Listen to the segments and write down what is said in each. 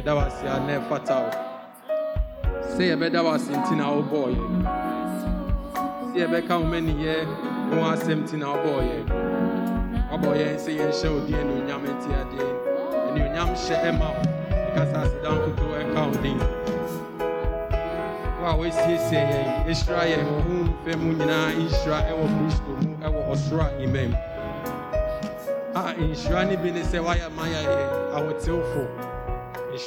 yɛda wo ase a na ɛfata wo. Sɛ yɛbɛda wo ase nti na wobɔɔ yɛn. Sɛ yɛbɛka wo maniyɛ ho asɛm nti na wobɔɔ yɛn. Wabɔ yɛn sɛ yɛnhyɛ wo din anuonyam nti adeɛ. Anuonyam hyɛ ɛma wo. Ɛkasa aseda nkoto ɛnka wo din. Wo a woasiesie yɛn, ɛhyira yɛn wɔ ho mfɛ mu nyinaa nhyira ɛwɔ Kristo mu ɛwɔ ɔsoro ahemma mu. A nhyira no bi ne sɛ woayɛ ma yɛyɛ ahotewfo.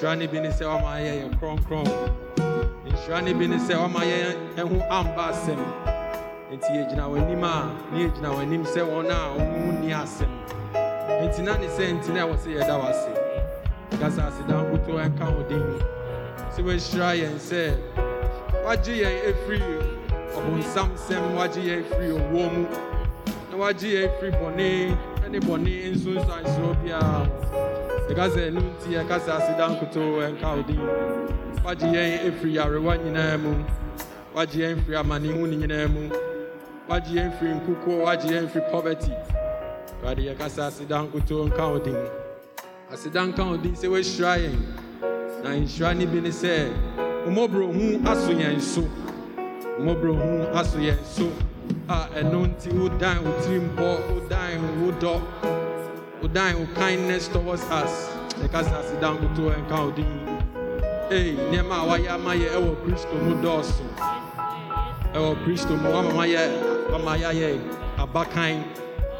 Nhyira no bi ne sɛ woama yɛyɛ kronkron. Nhyira no bi ne sɛ woama yɛn ɛho amba asɛm. Nti yɛgyina w'anim a ne yɛgyina w'anim sɛ wɔn a wɔn ho nni asɛm. Nti na ne sɛ nti na ɛwɔ sɛ yɛda wo ase. Kasa aseda nkoto ɛnka wo din. Sɛ woahyira yɛn sɛ wagye yɛn ɛfiri ɔbonsam nsɛm, wagye yɛn ɛfiri owuo mu. Na wagye yɛn ɛfiri bɔne ne bɔne nsonsansoɔ biara. Ɛka sɛ ɛno nti yɛka sɛ aseda nkoto ɛnka wo din. Wagye yɛn ɛfiri yarewa nyinaa mu. Wagye yɛn firi amanehunu nyinaa mu. Wagye yɛn firi nkukuo, wagye yɛn firi poverty. Awurade yɛka sɛ aseda nkoto nka wo din. Aseda nka wo din sɛ woahyira yɛn. Na nhyira no bi ne sɛ, wo mmɔborɔhu aso yɛn so. Wo mmɔborɔhu aso yɛn so. A ɛno nti wodan wo tirimpɔ, wodan wo wodan wo kindness towards us. Yɛka sɛ aseda nkoto nka wo din. Ei, nneɛma a wayɛ ama yɛ ɛwɔ Kristo mu dɔɔso. Ɛwɔ Kristo mu, wama ma yɛ, wama yɛayɛ abakan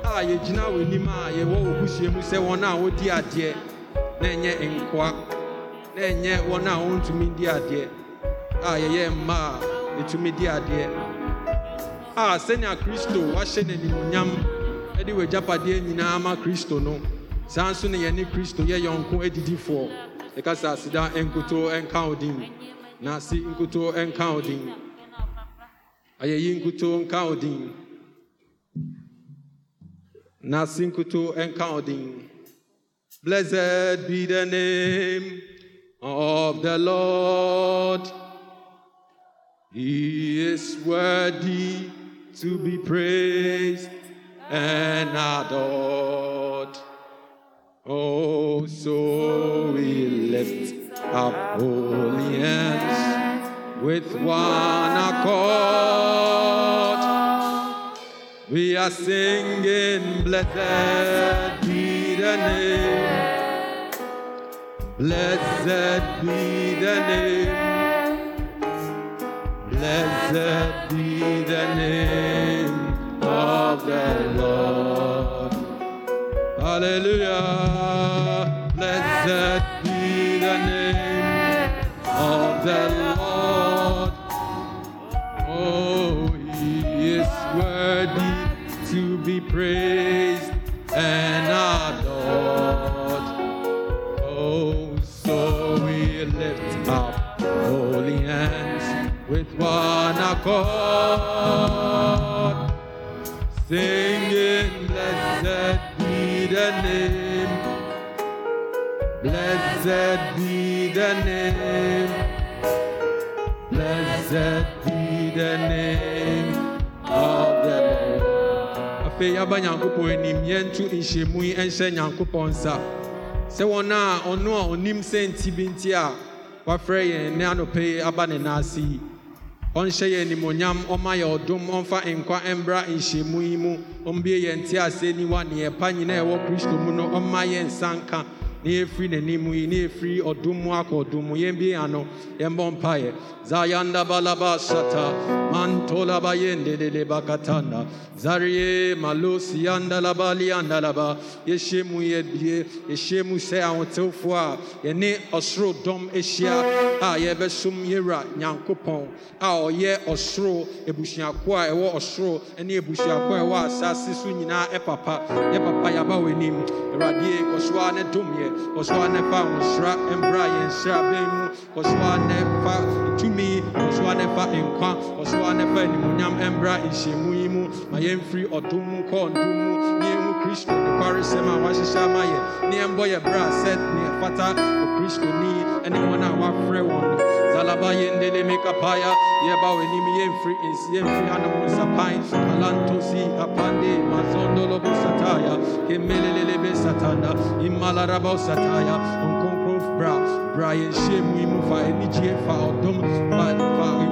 a yɛgyina w'anim a yɛwɔ wo busua mu sɛ wɔn a wɔdi adeɛ na ɛnyɛ nkoa, na ɛnyɛ wɔn a wɔntumi di adeɛ, a yɛyɛ mma a yɛtumi di adeɛ. A sɛnea Kristo wahyɛ n'animuonyam de w'agyapadeɛ nyinaa ma Kristo no, saa nso na yɛne Kristo yɛ yɔnko adidifoɔ. Yɛka sɛ aseda nkoto nka wo din. Na ase nkoto nka wo din. Ayɛyi nkoto nka wo din. Na ase nkoto nka wo din. Blessed be the name of the Lord. He is worthy to be praised and adored. Oh, so we lift up holy hands with one accord. We are singing, Blessed be the name. Blessed be the name. Blessed be the name the Lord. Hallelujah. Blessed be the name of the Lord. Oh, he is worthy to be praised and adored. Oh, so we lift up holy hands with one accord, singing, Blessed be the name, blessed be the name, blessed be the name of the Lord. Afei, yaba Nyankopɔn anim, yɛnto nhyɛmu yi nhyɛ Nyankopɔn nsa. Sɛ wɔn a ɔno a ɔnim sɛ nti nti a wafrɛ yɛn ne anɔpɛ aba ne nan ase yi. Ɔnhyɛ yɛn animonyam ɔma yɛ ɔdom ɔmfa nkwa mbra nhyɛmu yi mu ɔmbie yɛn te ase niwa ne yɛpa nyinaa ɛwɔ kristo mu no ɔmma yɛn nsa nka na yɛfiri n'anim yi na yɛfiri ɔdom mu akɔ ɔdom zayanda balaba shata mantolaba yendedele bakatanda. Zarie malosi andalaba liandalaba yɛhyɛ mu yɛbie yɛhyɛ mu sɛ ahotewfoɔ a yɛne ɔsoro dɔm ahyia a yɛbɛsom yɛwura nyankopɔn a ɔyɛ ɔsoro ebusuako a ɛwɔ ɔsoro ne ebusuako a ɛwɔ asase so nyinaa ɛpapa yɛ papa yaba wɔ anim awurade kɔsoa ne kɔsoa ne fa nhyira mbra yɛn hyirabɛn mu kɔsoa ne fa tumi kɔsoa ne fa nkwa kɔsoa ne fa animonyam mbra nhyiamu yi mu ma yɛmfiri ɔdom mu kɔɔ ndom mu ne yɛhu kristo nokwaresɛm a wahyehyɛ ama yɛ ne yɛmbɔ yɛ bra sɛ ne ɛfata okristoni ne wɔn a wafrɛ wɔn no zalaba yɛndele mekapaya yɛba w'anim yɛmfiri nsi yɛmfiri hanom nsapan kalantosi apande mazondolobo sataya. Kemelelelebe satanda imalaraba sataya. Nkonkron bra bra yɛnhyɛ mu yi mu fa anigye fa ɔdom fa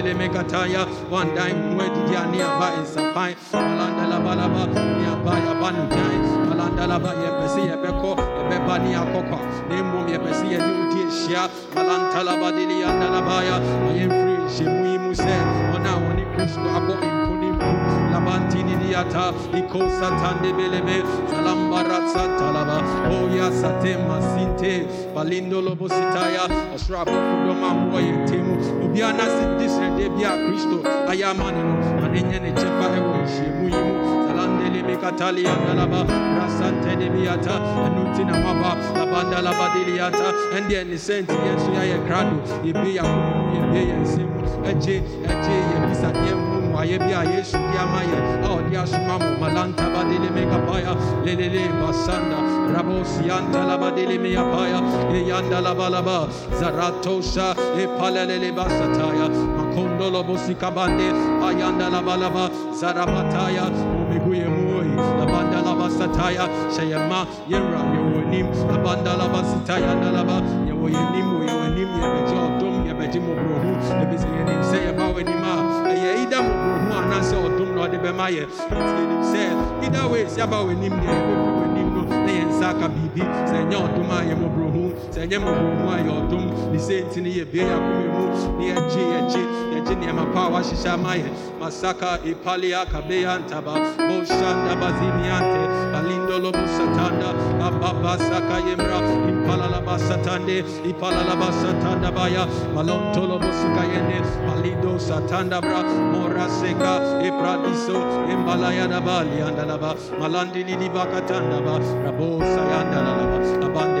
yɛdele mekataya wandan mu adidi a ne aba nsapan alandalabalaba ne aba yɛaba no gyan alandalaba yɛpɛ sɛ yɛbɛkɔ yɛbɛba ne akɔkɔ na mmom yɛpɛ sɛ yɛne wo di ahyia alantalabadele yandalabaya ma yɛmfiri nhyɛmu yi mu sɛ wɔn a wɔne kristo abɔ mponimpo labantini diata iko satande belebe salambarat santalaba oya sate masinte balindolo bositaya ɔsoro abɔfo dɔm ahoɔ yɛ ntɛmu obiara na se de srɛdeɛ bi a kristo ayɛ ama ne no ma ne nyɛ ne kyɛfa ɛwɔ nhyɛmu yi mu salandele mikatali andalaba rasante de biata ɛno nti na maba labandalaba deliata ɛndeɛ ne sɛ nti yɛn so yɛayɛ krado yɛbie yɛ akoma mu yɛbie yɛn nsɛm mu agye agye yɛbisadeɛ mu mmuayɛ bi a yesu di ama yɛ a ɔde asoma mo malanta lelele basanda epalelele basataya. Makondolo bosikabande ayanda labalaba zarabataya omiguye muoi labanda labasataya shayama yɛwura yɛwɔ anim labanda labasitaya ndalaba yɛwɔ yɛnim wɔ yɛwɔ anim yɛbɛgye ɔdom yɛbɛgye mmɔborɔhu ɛfiri sɛ yɛnim sɛ yɛba w'anim a ɛyɛ ida mmɔborɔhu anaasɛ ɔdom na ɔde bɛma yɛ nti yɛnim sɛ ida wei sɛ no na nsa sɛ ɛnyɛ mmɔborɔhu a yɛ ɔdom ne sɛ nti no yɛbie yɛ akoma mu. Ne yɛgye yɛgye yɛgye nneɛma pa a wahyehyɛ ama yɛ. Masaka ipalia kabeya ntaba boshanda baziniante balindolo busatanda ababa saka yemra impalala basatande ipalala basatanda baya malontolo busuka yende balido satanda bra mora seka ipradiso imbalaya da bali andalaba malandi lili bakatanda ba rabo sayanda laba abande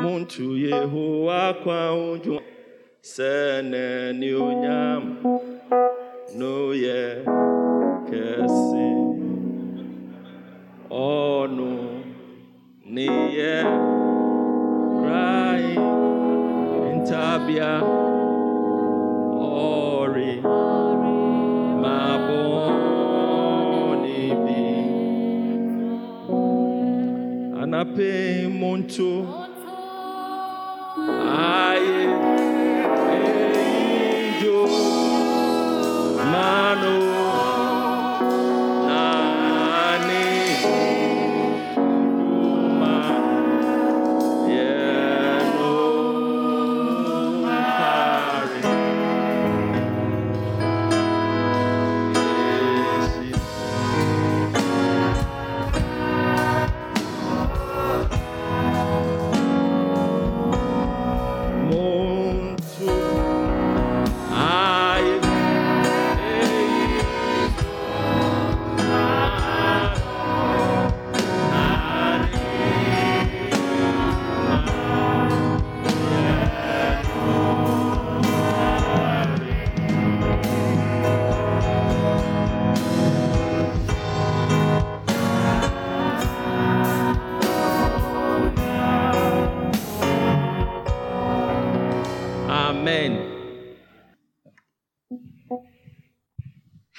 Muntu Yehowa kwa uju sene ni unyam. No kesi. Onu ni ye cry intabia. Ori. Maboni anape muntu aye. Ejo. Mano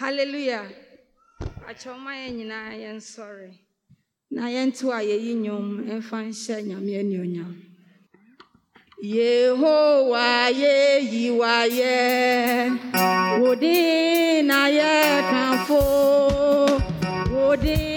Hallelujah. Achọma ya nyinaa yɛnsɔre na yɛnto a yɛyi nnwom mfa nhyɛ nyame anuonyam. Yehowa yeyi wa yɛ, wo din na yɛkamfo, wo din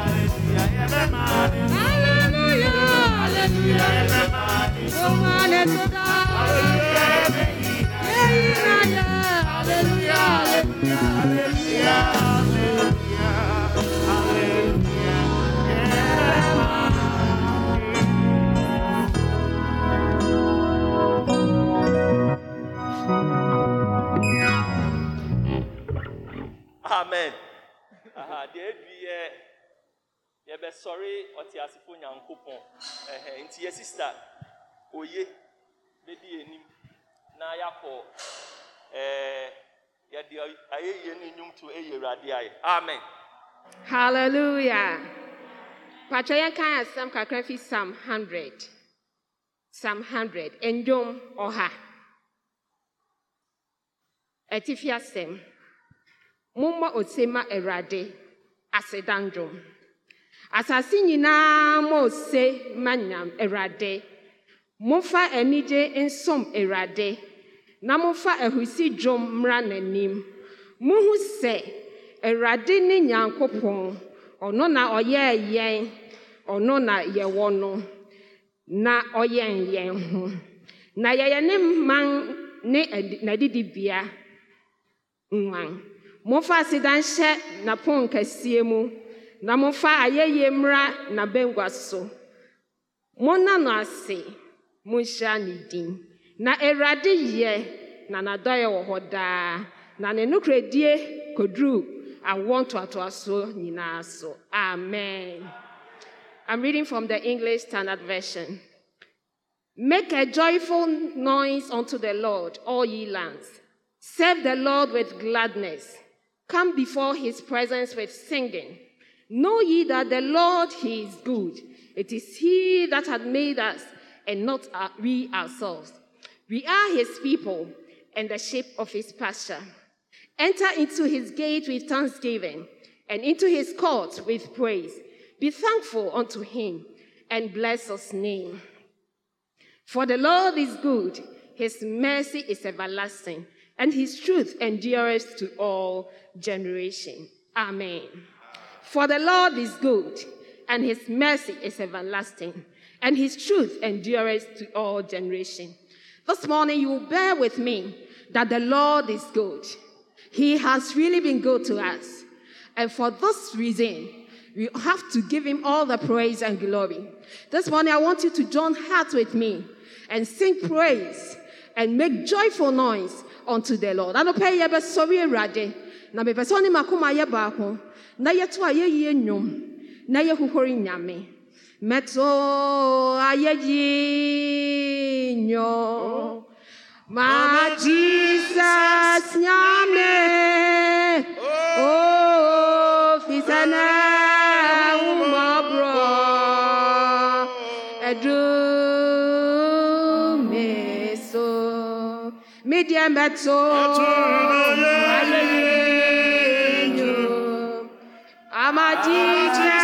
yɛbɛsɔre ɔte asefo nyankopɔn ɛhɛ nti yɛ sista oye bɛdi anim na yɛakɔ ɛɛ yɛde ayɛyie no nnwom to ɛyɛ awurade ayɛ amen Hallelujah. Patro yɛn kan asɛm kakra fi Psalm 100. Psalm 100. Ndwom ɔha. Ɛtifi asɛm. Mommɔ ose ma Awurade aseda ndwom. Asase nyinaa mmɔ ose ma nyam Awurade. Momfa anigye nsom Awurade. Na momfa ahurusi dwom mmra n'anim. Muhu sɛ Awurade ne Nyankopɔn, ɔno na ɔyɛɛ yɛn, ɔno na yɛwɔ no, na ɔyɛn yɛn ho. Na yɛyɛ ne man ne adi- n'adidibea nwan. Momfa aseda nhyɛ n'apon kɛseɛ mu, na momfa ayɛyie mmra n'abengua so. Monna no ase, monhyira ne din. Na Awurade yɛ, na n'adɔeɛ wɔ hɔ daa, na ne nokoredie koduru awoɔ ntoatoasoɔ nyinaa so. Amen. I'm reading from the English Standard Version. Make a joyful noise unto the Lord, all ye lands. Serve the Lord with gladness. Come before his presence with singing. Know ye that the Lord, he is good. It is he that hath made us, and not we ourselves. We are his people, and the sheep of his pasture. Enter into his gate with thanksgiving, and into his courts with praise. Be thankful unto him, and bless his name. For the Lord is good, his mercy is everlasting, and his truth endureth to all generation. Amen. For the Lord is good, and his mercy is everlasting, and his truth endures to all generation. This morning, you will bear with me that the Lord is good. He has really been good to us. And for this reason, we have to give him all the praise and glory. This morning, I want you to join hearts with me and sing praise and make joyful noise unto the Lord. Anɔpɛ yi yɛbɛsɔre Awurade, na mepɛ sɛ ɔne m'akoma yɛ baako, na yɛto ayɛyie nnwom, na yɛhohori Nyame. Mɛto ayɛyie nnwom, ma Jesus Nyame. Oh, fisana umabro edumeso media meto ayeyenyo amajijas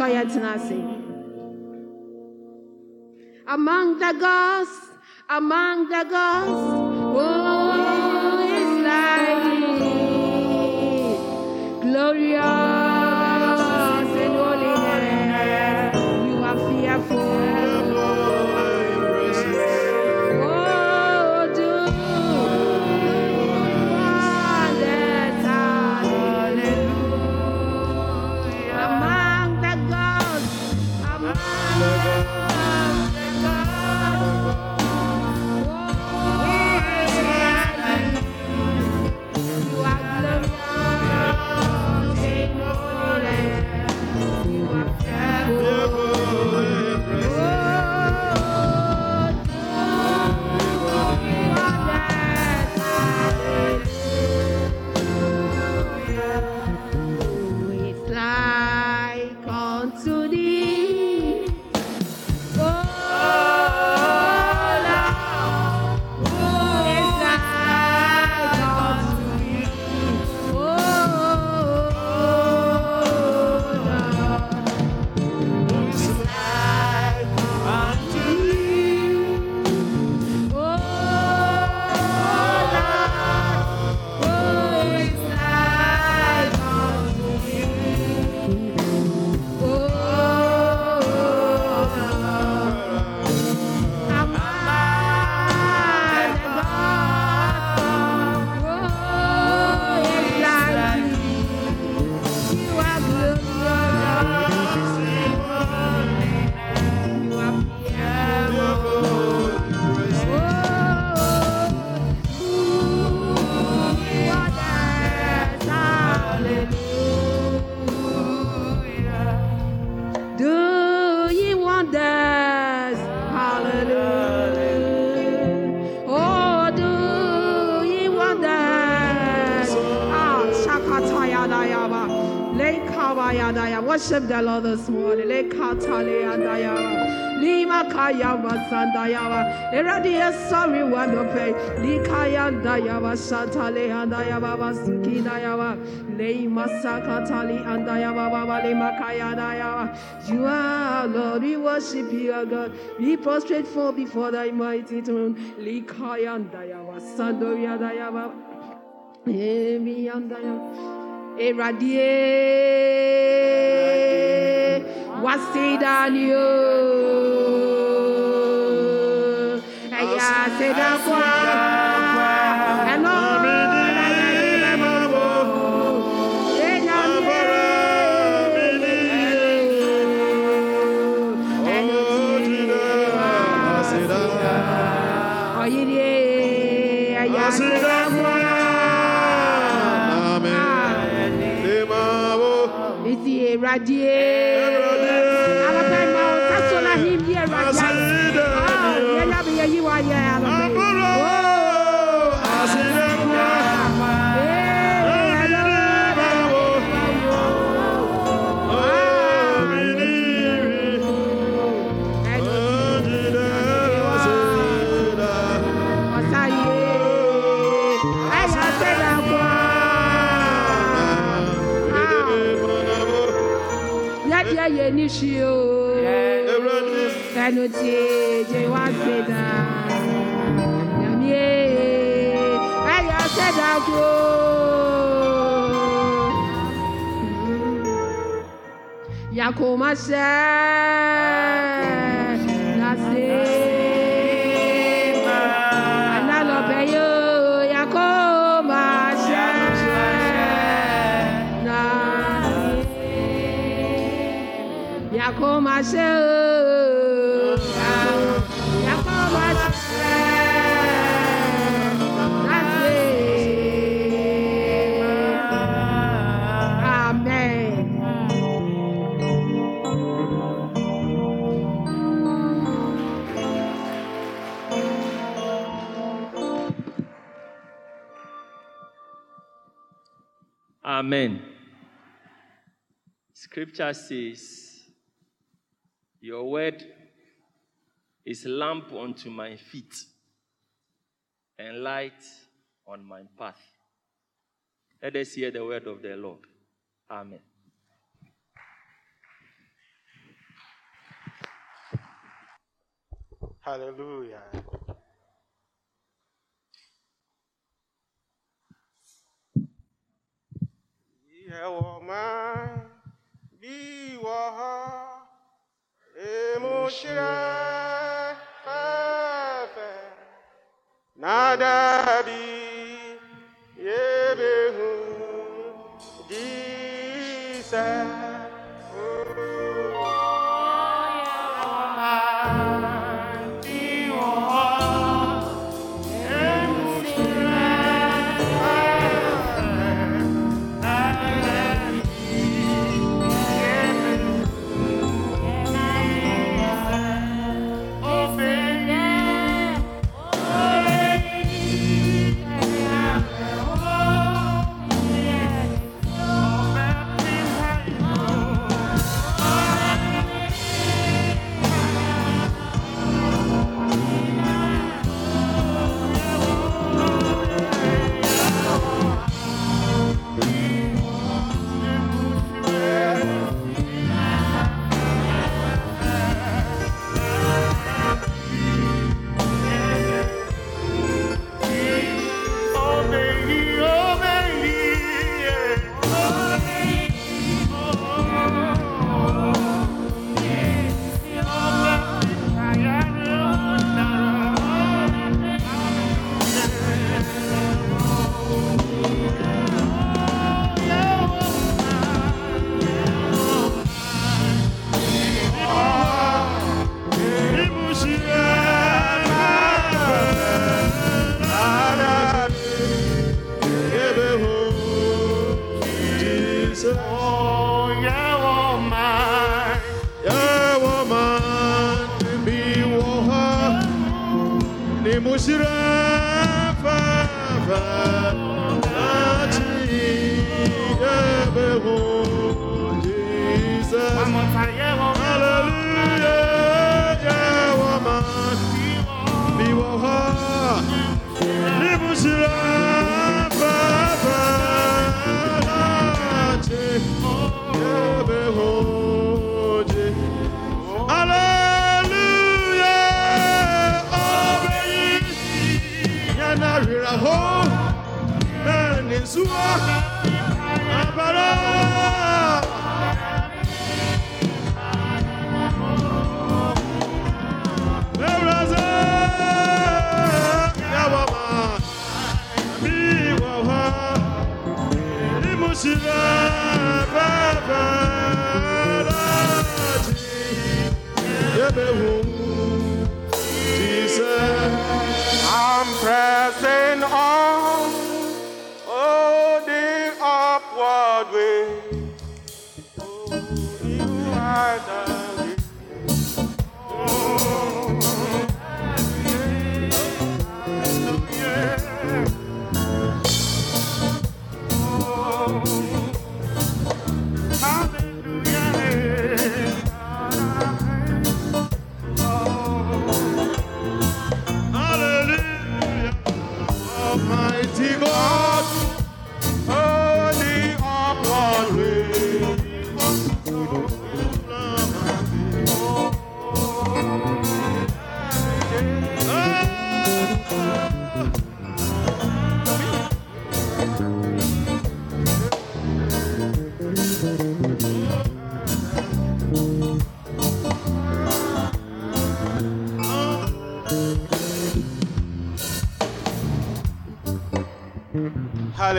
try it tonight. worship the Lord this morning. Lima kaya wasanda yawa. Eradia sorry one of pay. Likaya dayawa shatale andayawa wasuki dayawa. Lima sakatali andayawa baba lima kaya dayawa. You are Lord, we worship you, our God. We prostrate fall before thy mighty throne. Likaya dayawa sandoya dayawa. Emi andayawa. Eradier. Wasidanio. Eya sedankwa. Radie. ye ni you. o. Ẹnu tí èjè wá Amen. Scripture says, Your word is lamp unto my feet and light on my path. Let us hear the word of the Lord. Amen. Hallelujah. Nadabi yebehu disa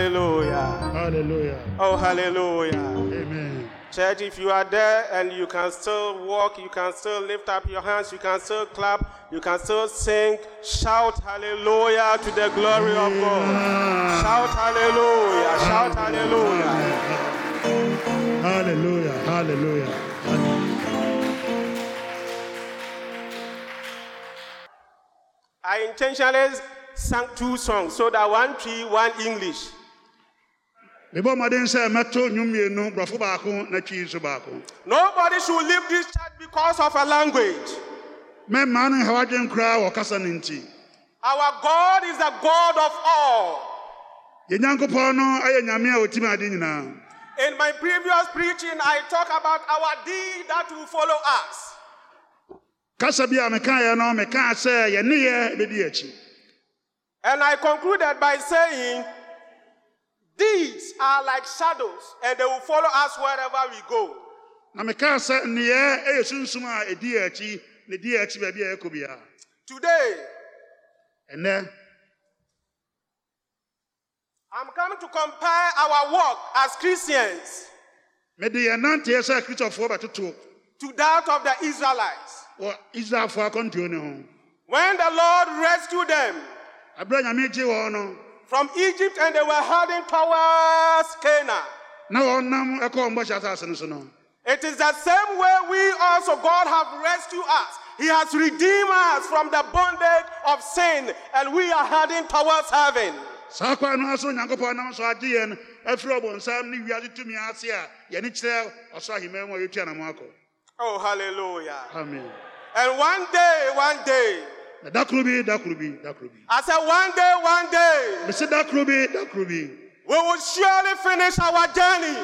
Hallelujah. Hallelujah. Oh, hallelujah. Amen. Church, if you are there and you can still walk, you can still lift up your hands, you can still clap, you can still sing, shout hallelujah to the glory of God. Shout hallelujah, shout hallelujah. Hallelujah. Hallelujah. I intentionally sang two songs so that one Twi, one English. Mebɔ mmɔden sɛ mɛto nnwom borɔfo baako na twi nso baako Nobody should leave this church because of a language. mɛmmaa no nhaw adwen koraa wɔ no nti Our God is the God of all. yɛn nyankopɔn no ayɛ nyame a ɔtumi ade nyinaa In my previous preaching, I talk about our deed that will follow us. kasa bi a mekaeɛ no mekaa sɛ yɛnneyɛ bɛdi akyi And I concluded by saying, Deeds are like shadows, and they will follow us wherever we go. na mekaa sɛ nneyɛɛ ɛyɛ sunsum a ɛdi akyi na ɛdi akyi baabi a ɛkɔ biara Today, I'm coming to compare our work as Christians mede yɛn nanteɛ sɛ kristofoɔ bɛtoto to that of the Israelites. wɔ israelfoɔ akɔntuo ne ho. When the Lord rescued them aberɛ a nyame gye wɔn no from Egypt and they were heading towards Canaan, na wɔnam ɛkɔ wɔn asase no so no it is the same way we also, God, have rescued us. He has redeemed us from the bondage of sin, and we are heading towards heaven. saa kwan no aso onyankopɔn nam so agye yɛn afiri ɔbɔnsam ne wiase tumi ase a yɛne kyerɛ ɔsoro ahemman mu a yɛtua nam akɔ Oh, hallelujah. amen And one day, one day, na da koro bi da koro bi da koro I said, one day, one day, mese da koro bi da koro bi we will surely finish our journey.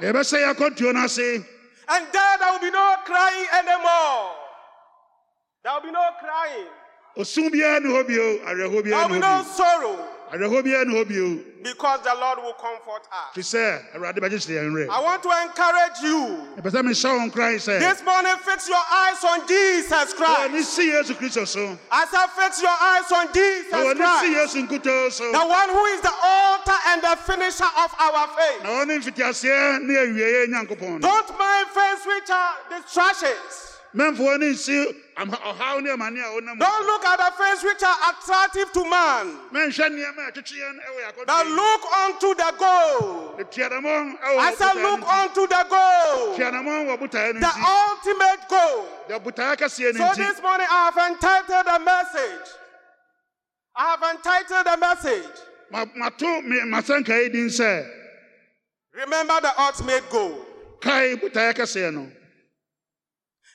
yɛbɛsɛ yɛ akɔntuo no ase And then there will be no crying anymore. There will be no crying. osum biara ne hɔ bio awerɛhoɔ There will be no sorrow awerɛhoɔ biara ne hɔ bio because the Lord will comfort us. firi sɛ awurade bɛgye kyerɛ yɛn werɛ I want to encourage you. ɛpɛ sɛ mehyɛ wo nkran This morning, fix your eyes on Jesus ɛwɔ Christ. ne si yesu kristo so I said, fix your eyes on Jesus si Christ. yesu nkutoo so The one who is the author and the finisher of our faith. na ɔne mfitiaseɛ ne awieɛ nyankopɔn no Don't mind things which are distractions. Mɛmfoɔ ne nsi am- ɔhaw ne amane a ɔnam Don't look at the things which are attractive to man, mɛnhwɛ nneɛma a ɛtwetwe yɛn ɛwɔ but look unto the goal. I said, look unto the goal, tuadamɔn wɔ botaeɛ no the ultimate goal. deɛ botaeɛ kɛseɛ no So this morning I have entitled a message. I have entitled a message. Ma- mato me- masankae din sɛ Remember the ultimate goal. kae botaeɛ kɛseɛ no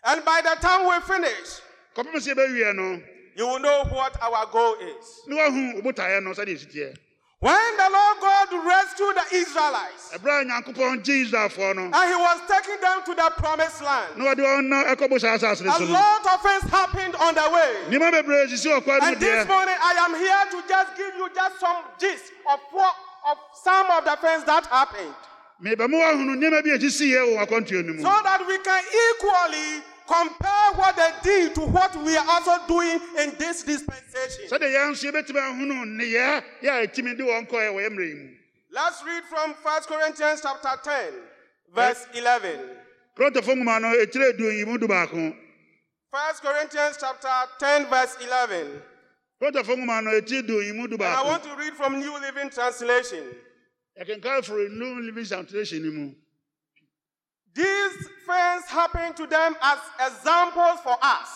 And by the time we finish, kɔpem sɛ yɛbɛwie no you will know what our goal is. ne wahu wo botaeɛ no sɛdeɛ ɛsiteɛ When the Lord God rescued the Israelites, ɛberɛ a nyankopɔn gye israelfoɔ no and He was taking them to the promised land, na wɔde wɔn na ɛkɔbɔ saa asase no a lot of things happened on the way. nneɛma bebree sisi wɔ kwa no And this morning, I am here to just give you just some gist of what of some of the things that happened, meba ma woahunu nneɛma bi a ɛsisiiɛ wɔ akwantuo no mu so that we can equally compare what they did to what we are also doing in this dispensation. sɛdeɛ yɛn nso yɛbɛtumi ahunu nneyɛɛ yɛ a ɛtumi de wɔn kɔɛ wɔ yɛ mmerɛ yi mu Let's read from 1 Corinthians chapter 10, verse 11. korɔntɔfo nwoma no ɛkyerɛ du yi mu du baako 1 Corinthians chapter 10, verse 11. korɔntɔfo nwoma no ɛkyerɛ du yi mu du And I want to read from New Living Translation. yɛkenkan foro new living translation no mu These things happen to them as examples for us.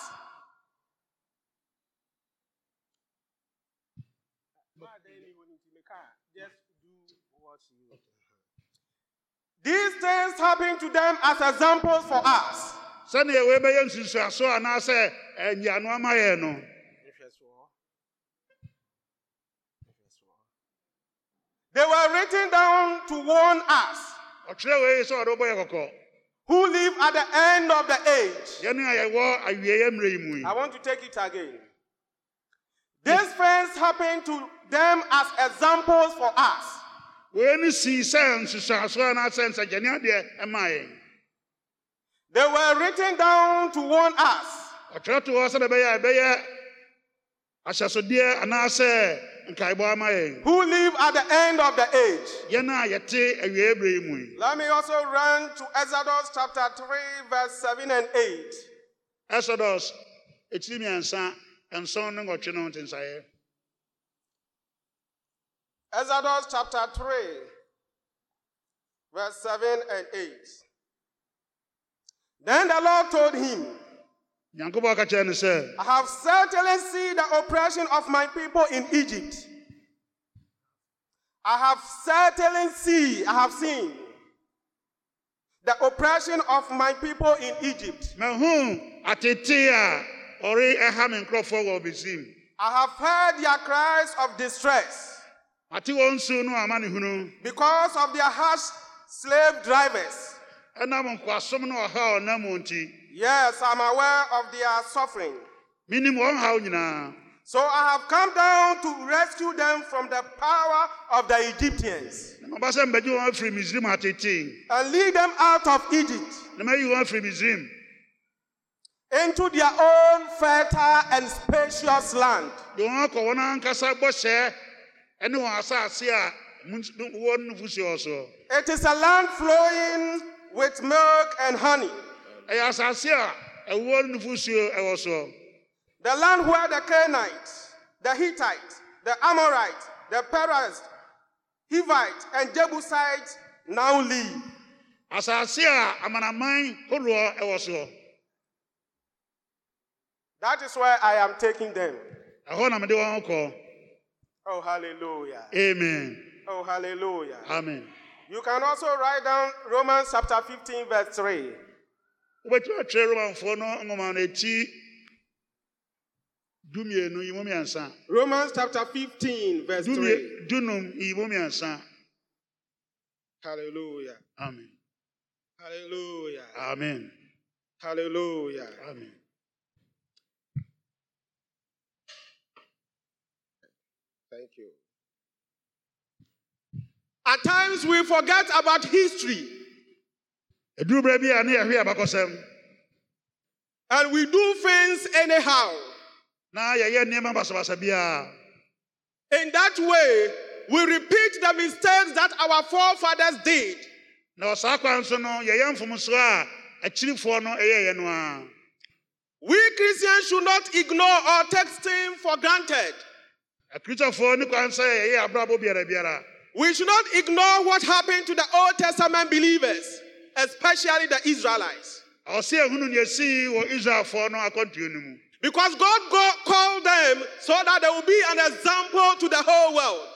These things happen to them as examples for us. sɛnea wɔbɛyɛ nsusuaso anaasɛ anyiano ama yɛn no They were written down to warn us ɔtwerɛ wei sɛ ɔde wobɔ yɛ kɔkɔ who live at the end of the age. I want to take it again. These things happen to them as examples for us. They were written down to warn us ɔtwerɛ to hɔ sɛdeɛ ɛbɛyɛ a ɛbɛyɛ ahyɛsodeɛ anaasɛ nkaebɔ ama yɛn who live at the end of the age. yɛn a yɛte awie berɛ yi mu yi Let me also run to Exodus chapter 3, verse 7 and 8. exodus ɛkyiri mmiɛnsa nson ne nwɔtwe no ntensaeɛ Exodus chapter 3, verse 7 and 8. Then the Lord told him, nyankopɔn ka kyerɛ no sɛ I have certainly seen the oppression of my people in Egypt. I have certainly seen, I have seen the oppression of my people in Egypt. mahu atete a ɔre me nkurɔfoɔ wɔ misrim I have heard their cries of distress mate wɔn nsuo no ama hunu because of their harsh slave drivers. Ɛnam nkoasom no ɔha a ɔnam mu nti Yes, I'm aware of their suffering. menim wɔn haw nyinaa So I have come down to rescue them from the power of the Egyptians. Na maba sɛ mbɛgye wɔn afiri misrim atete and lead them out of Egypt. Na mayi wɔn afiri misrim. Into their own fertile and spacious land. de wɔn akɔ wɔn ankasa bɔhyɛ ne wɔn asase a mu- wɔn nufusi wɔ soɔ It is a land flowing with milk and honey, ɛyɛ asase a ɛwɔ nufusuo ɛwɔ soɔ the land where the Canaanites, the Hittites, the Amorites, the Perizzite, Hivites, and Jebusites now live. asase a amanaman horoɔ ɛwɔ soɔ That is where I am taking them. ɛhɔ na mede wɔn kɔ Oh, hallelujah. amen Oh, hallelujah. amen You can also write down Romans chapter 15, verse 3. Wobɛtumi atwerɛ romanfoɔ no nwoma no akyi dumienu yi mu mmiɛnsa Romans chapter 15, verse 3. Dunum yi mu mmiɛnsa Hallelujah. amen Hallelujah. amen Hallelujah. amen Thank you. At times we forget about history ɛduru berɛ bi a ne yɛhwe abakɔsɛm and we do things anyhow. na yɛyɛ nneɛma basabasa biara In that way, we repeat the mistakes that our forefathers did. na ɔsaa kwan no yɛyɛ mfomsoɔ a akyirifoɔ no ɛyɛeɛ no We Christians should not ignore or take things for granted. akristofoɔ ne kwan sɛ yɛyɛ abrabɔ biara biara We should not ignore what happened to the Old Testament believers, especially the Israelites. ɔse ahunu ne asii wɔ israelfoɔ no akɔntuo no mu Because God go- called them so that they will be an example to the whole world.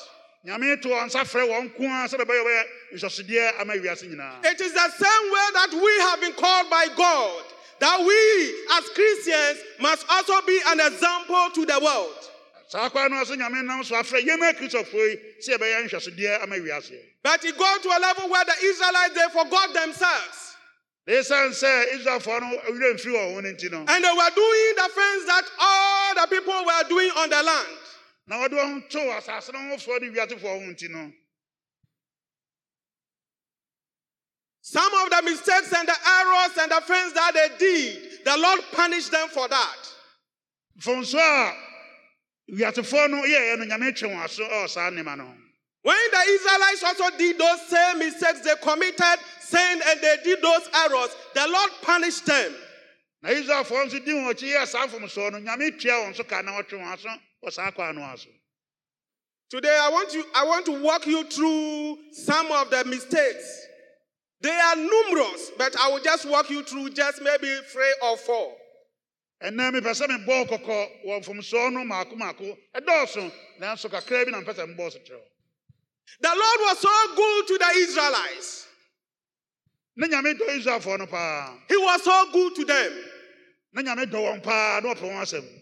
nyame to wɔn nsa frɛ wɔn ko a sɛ bɛbɛyɛ wɔyɛ nsɔsodeɛ ama wiase nyinaa It is the same way that we have been called by God, that we as Christians must also be an example to the world. Saa kwan no ɔsɛ nyame nam so afrɛ yɛma yi sɛ yɛbɛyɛ nhwɛsodeɛ ama wiase But it got to a level where the Israelites they forgot themselves. na ɛsiane sɛ israelfoɔ no werɛ mfiri wɔn ho no nti no And they were doing the things that all the people were doing on the land. na wɔde wɔn ho too asase no hofoɔ ne wiasefoɔ ho nti no Some of the mistakes and the errors and the things that they did, the Lord punished them for that. Wiasefoɔ no yɛɛ no nyame twe wɔn aso ɛwɔ saa nnema no ho When the Israelites also did those same mistakes, they committed sin and they did those errors, the Lord punished them. na israelfoɔ nso di wɔn akyi yɛɛ saa mfomsoɔ no nyame tua wɔn so ka na wɔtwe wɔn aso wɔ saa kwan no aso Today, I want, you, I want to walk you through some of the mistakes. They are numerous, but I will just walk you through just maybe three or four. Ɛnɛ mepɛ sɛ mebɔɔ kɔkɔ wɔ mfomsoɔ no maako maako ɛdɔɔso nanso kakraa bi na mpɛ sɛ mbɔɔ so kyerɛ The Lord was so good to the Israelites. na nyame dɔ israelfoɔ no paa He was so good to them. na nyame dɔ wɔn paa na ɔpɛ wɔn asɛm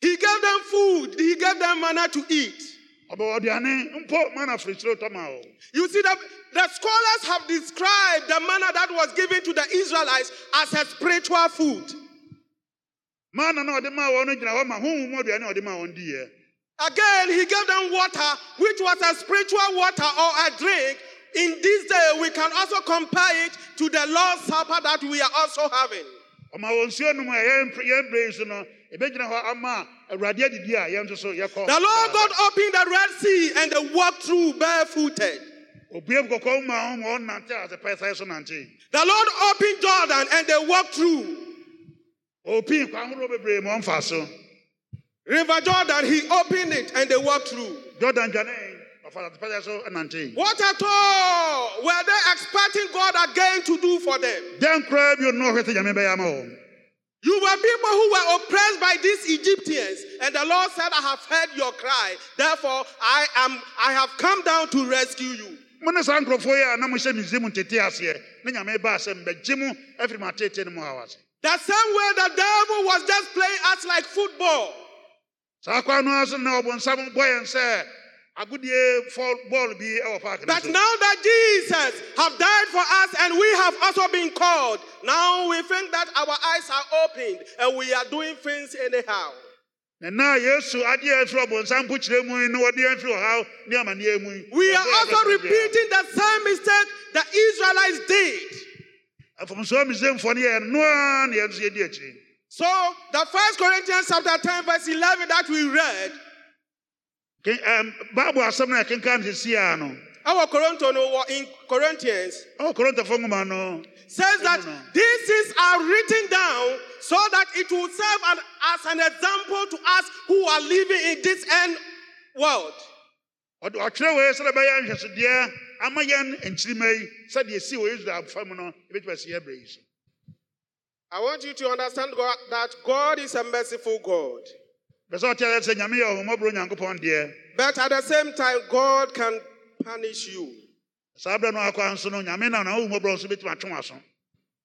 He gave them food, He gave them manna to eat. ɔbɛwɔ aduane mpo mana firi soro tɔma o You see, the, the scholars have described the manna that was given to the Israelites as a spiritual food. mana na ɔde maa wɔn no gyina hɔ ma honhom mu aduane a ɔde maa wɔn diiɛ Again, he gave them water, which was a spiritual water or a drink. In this day, we can also compare it to the Lord's Supper that we are also having. ɔma wɔn nsuo nom a yɛn yɛn bere yi so no ebɛgyina hɔ ama awurade adidi a yɛn nso so yɛkɔ The Lord God opened the Red Sea and they walked through barefooted. Obue kɔkɔɔ ma ho ma ɔnante a sɛ pɛɛ sɛ so nante The Lord opened Jordan and they walked through. opii kwan ahorow bebree ma ɔmfa so River Jordan, he opened it and they walked through. jordan dwane ɔfa sɛ pɛɛ sɛ so nante What at all were they expecting God again to do for them? dɛn koraa bio no ɔhwɛ sɛ nyame bɛyɛ ama wɔn You were people who were oppressed by these Egyptians, and the Lord said, I have heard your cry. Therefore, I am I have come down to rescue you. Mo ne saa nkurɔfoɔ yi a na mohyɛ misraim tete aseɛ ne nyame baa sɛ mbɛgye mo afiri mo atete no mu haw ase The same way the devil was just playing us like football. saa kwan no so na ɔbonsam bɔ yɛn sɛ agodie fɔ bɔɔl bi wɔ paake no But now that Jesus have died for us and we have also been called, now we think that our eyes are opened and we are doing things anyhow. We are also repeating the same mistake the Israelites did. afomsoɔ misraimfoɔ no yɛ no ara na yɛn nso yɛdi akyiri So the first Corinthians chapter 10, verse 11 that we read, bible asɛm no a ɛkenka no a no our in Corinthians ɔwɔ korintofo nwoma no. says that these things are written down so that it will serve an, as an example to us who are living in this end world. ɔde wei sɛdeɛ ɛbɛyɛ nhwɛsodeɛ ama yɛn nkyirima yi sɛdeɛ si wɔ israel fa no ɛbɛtumi asi yɛ berɛ yi so I want you to understand God, that God is a merciful God. pɛ sɛ ɔte ayɛ sɛ nyame yɛ ɔhomɔborɔ onyankopɔn deɛ But at the same time, God can punish you. saa berɛ no akɔ nso no nyame na nawohomɔborɔ nso bɛtumi atwe w'aso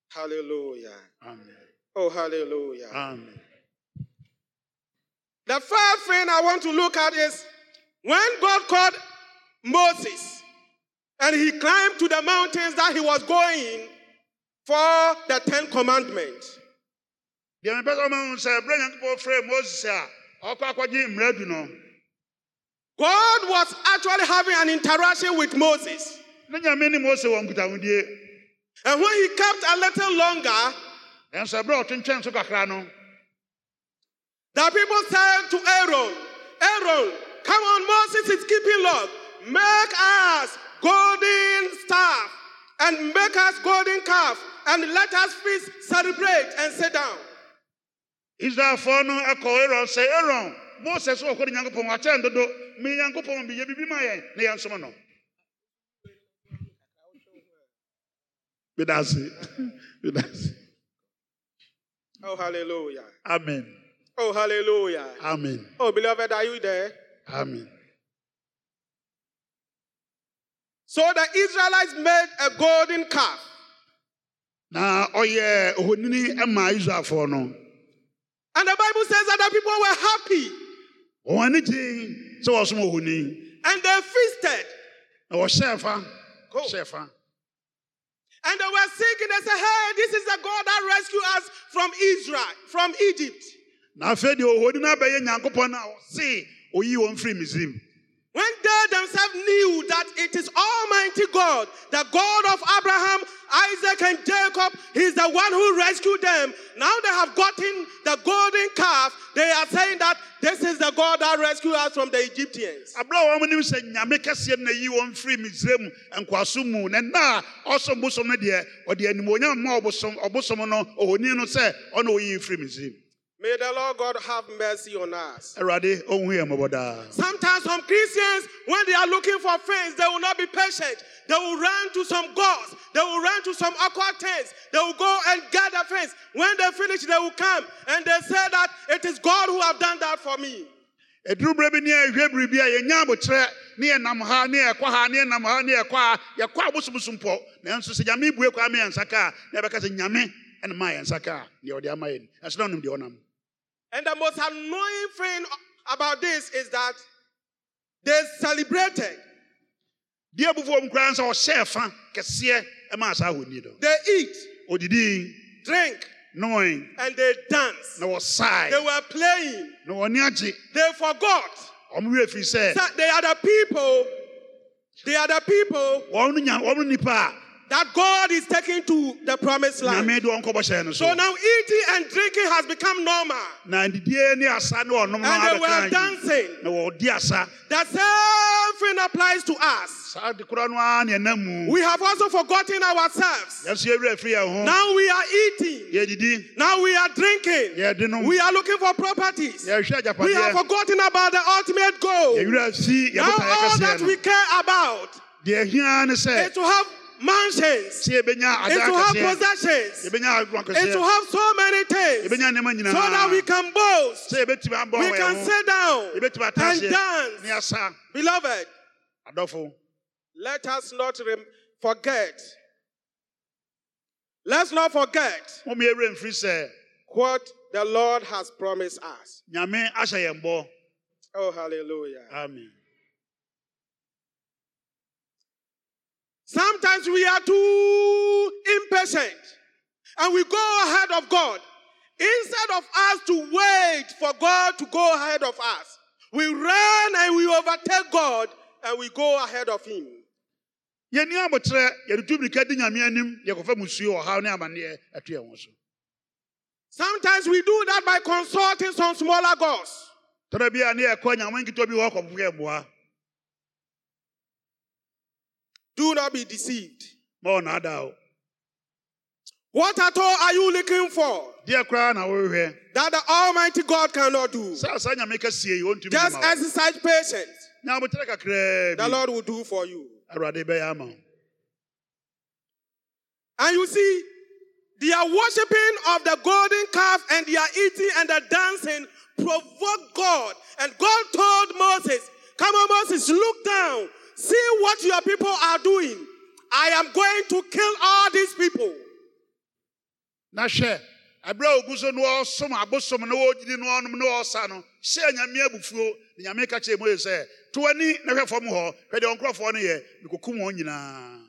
Hallelujah. amen Oh, hallelujah. amen The first thing I want to look at is when God called Moses and he climbed to the mountains that he was going for the Ten Commandments. deɛ mepɛ sɛ ɔma hu sɛ berɛ nyankopɔn frɛ moses a ɔkɔ akɔgye mmara du no God was actually having an interaction with Moses. ne nyame ne mose wɔ nkutahodie And when he kept a little longer, ɛnso ɛberɛ a ɔtwentwɛn so kakra no the people said to Aaron, Aaron, come on, Moses is keeping log. Make us golden staff and make us golden calf and let us feast, celebrate, and sit down. israelfoɔ no ɛkɔ aaron? Sɛ aaron Moses mose so ɔkɔde nyankopɔn wakyɛn dodo. Me nyankopɔn bi yɛ bibi ma yɛn na yɛnsom no. Medase medase Oh, hallelujah. amen Oh, hallelujah. amen Oh, beloved, are you there? amen So the Israelites made a golden calf. na ɔyɛ ohonini ma israelfoɔ no And the Bible says that the people were happy ani gye sɛ wɔsom ohoni and they feasted na wɔhyɛɛ fa Cool. hyɛɛ and they were singing. They said, Hey, this is the God that rescued us from Israel, from Egypt. When they themselves knew that it is Almighty God, the God of Abraham, Isaac, and Jacob, He's the one who rescued them. Now they have gotten the golden calf. They are saying that this is the God that rescued us from the Egyptians. aberɛ a wɔn nim sɛ nyame kɛseɛ no na yi wɔn firi misraim nkoaso mu na nna a ɔsom bosom no deɛ ɔde animonyam ma ɔbosom ɔbosom no ohoni no sɛ ɔna oyii firi misraim May the Lord God have mercy on us. awurade ɔhu yɛ mmɔbɔ daa Sometimes some Christians, when they are looking for things, they will not be patient. They will run to some gods. They will run to some occult things. They will go and get the things. When they finish, they will come and they say that it is God who have done that for me. ɛduru berɛ bi ne ɛhwɛ biribi a yɛnya abokyerɛ ne yɛnam ha ne yɛkɔ ha ne yɛnam ha ne yɛkɔ ha yɛkɔ abosomsom mpɔ nanso sɛ nyame bue kɔ ama yɛn nsa ka a na yɛbɛka sɛ nyame ɛne maa yɛn nsa ka a deɛ ɔde ama yɛn ɛso na ɔnim deɛ ɔnam And the most annoying thing about this is that they celebrated, deɛ abufuo mu koraa sɛ ɔhyɛɛ fa kɛseɛ ɛmaa saa ahoni no they eat, drink, noe and they dance. They were playing. na wɔne agye They forgot. Ɔmo werɛ firi sɛ they are the people. They are the people wɔn no nya wɔn no nipa a that God is taking to the promised land. nyame de wɔn kɔ bɔhyɛ no So now eating and drinking has become normal. na didie ne asa ne ɔnom no And they were dancing. na wɔdi asa The same thing applies to us. saa de korɔ no ara ne ɛnam mu We have also forgotten ourselves. yɛnso yɛwerɛ afiri yɛn ho Now we are eating. Now we are drinking. We are looking for properties. We have forgotten about the ultimate goal. Now all that we care about deɛ hia ne is to have mansions, sɛ yɛbɛnya is ada to have possessions, agorɔ to have so many things so that we can boast. sɛ yɛbɛtumi abɔ We can sit down and dance. Beloved, let us not forget. Let's not forget mom yɛwerɛ mfiri sɛ what the Lord has promised us. nyame ahyɛ yɛn bɔ Oh, hallelujah. amen Sometimes we are too impatient and we go ahead of God. Instead of us to wait for God to go ahead of us, we run and we overtake God and we go ahead of Him. yɛni abotrɛ yɛde tu mirika di nyame anim yɛkɔfa musuo ɔhaw ne amanneɛ atu yɛn ho so Sometimes we do that by consulting some smaller gods. tɔrɔ bi a ne yɛkɔ nyame nketewa bi hɔ kɔpo yɛ mmoa Do not be deceived. ma ɔnaada o What at all are you looking for that the Almighty God cannot do? saa saa nyame kɛseɛ yi ɔntumi Just exercise patience. The Lord will do for you. awurade bɛyɛ ama wo And you see, their worshiping of the golden calf and their eating and the dancing provoked God. And God told Moses, Come on, Moses, look down. See what your people are doing. I am going to kill all these people. na hwɛ ɛberɛ a ogu so na ɔsom abosom na wɔgyidi na ɔnom na ɔsa no hyɛ nyame abufuo na nyame ka kyerɛ mose sɛ to w'ani na hwɛ fam hɔ hwɛ deɛ ɔnkurɔfoɔ no yɛ mekokum wɔn nyinaa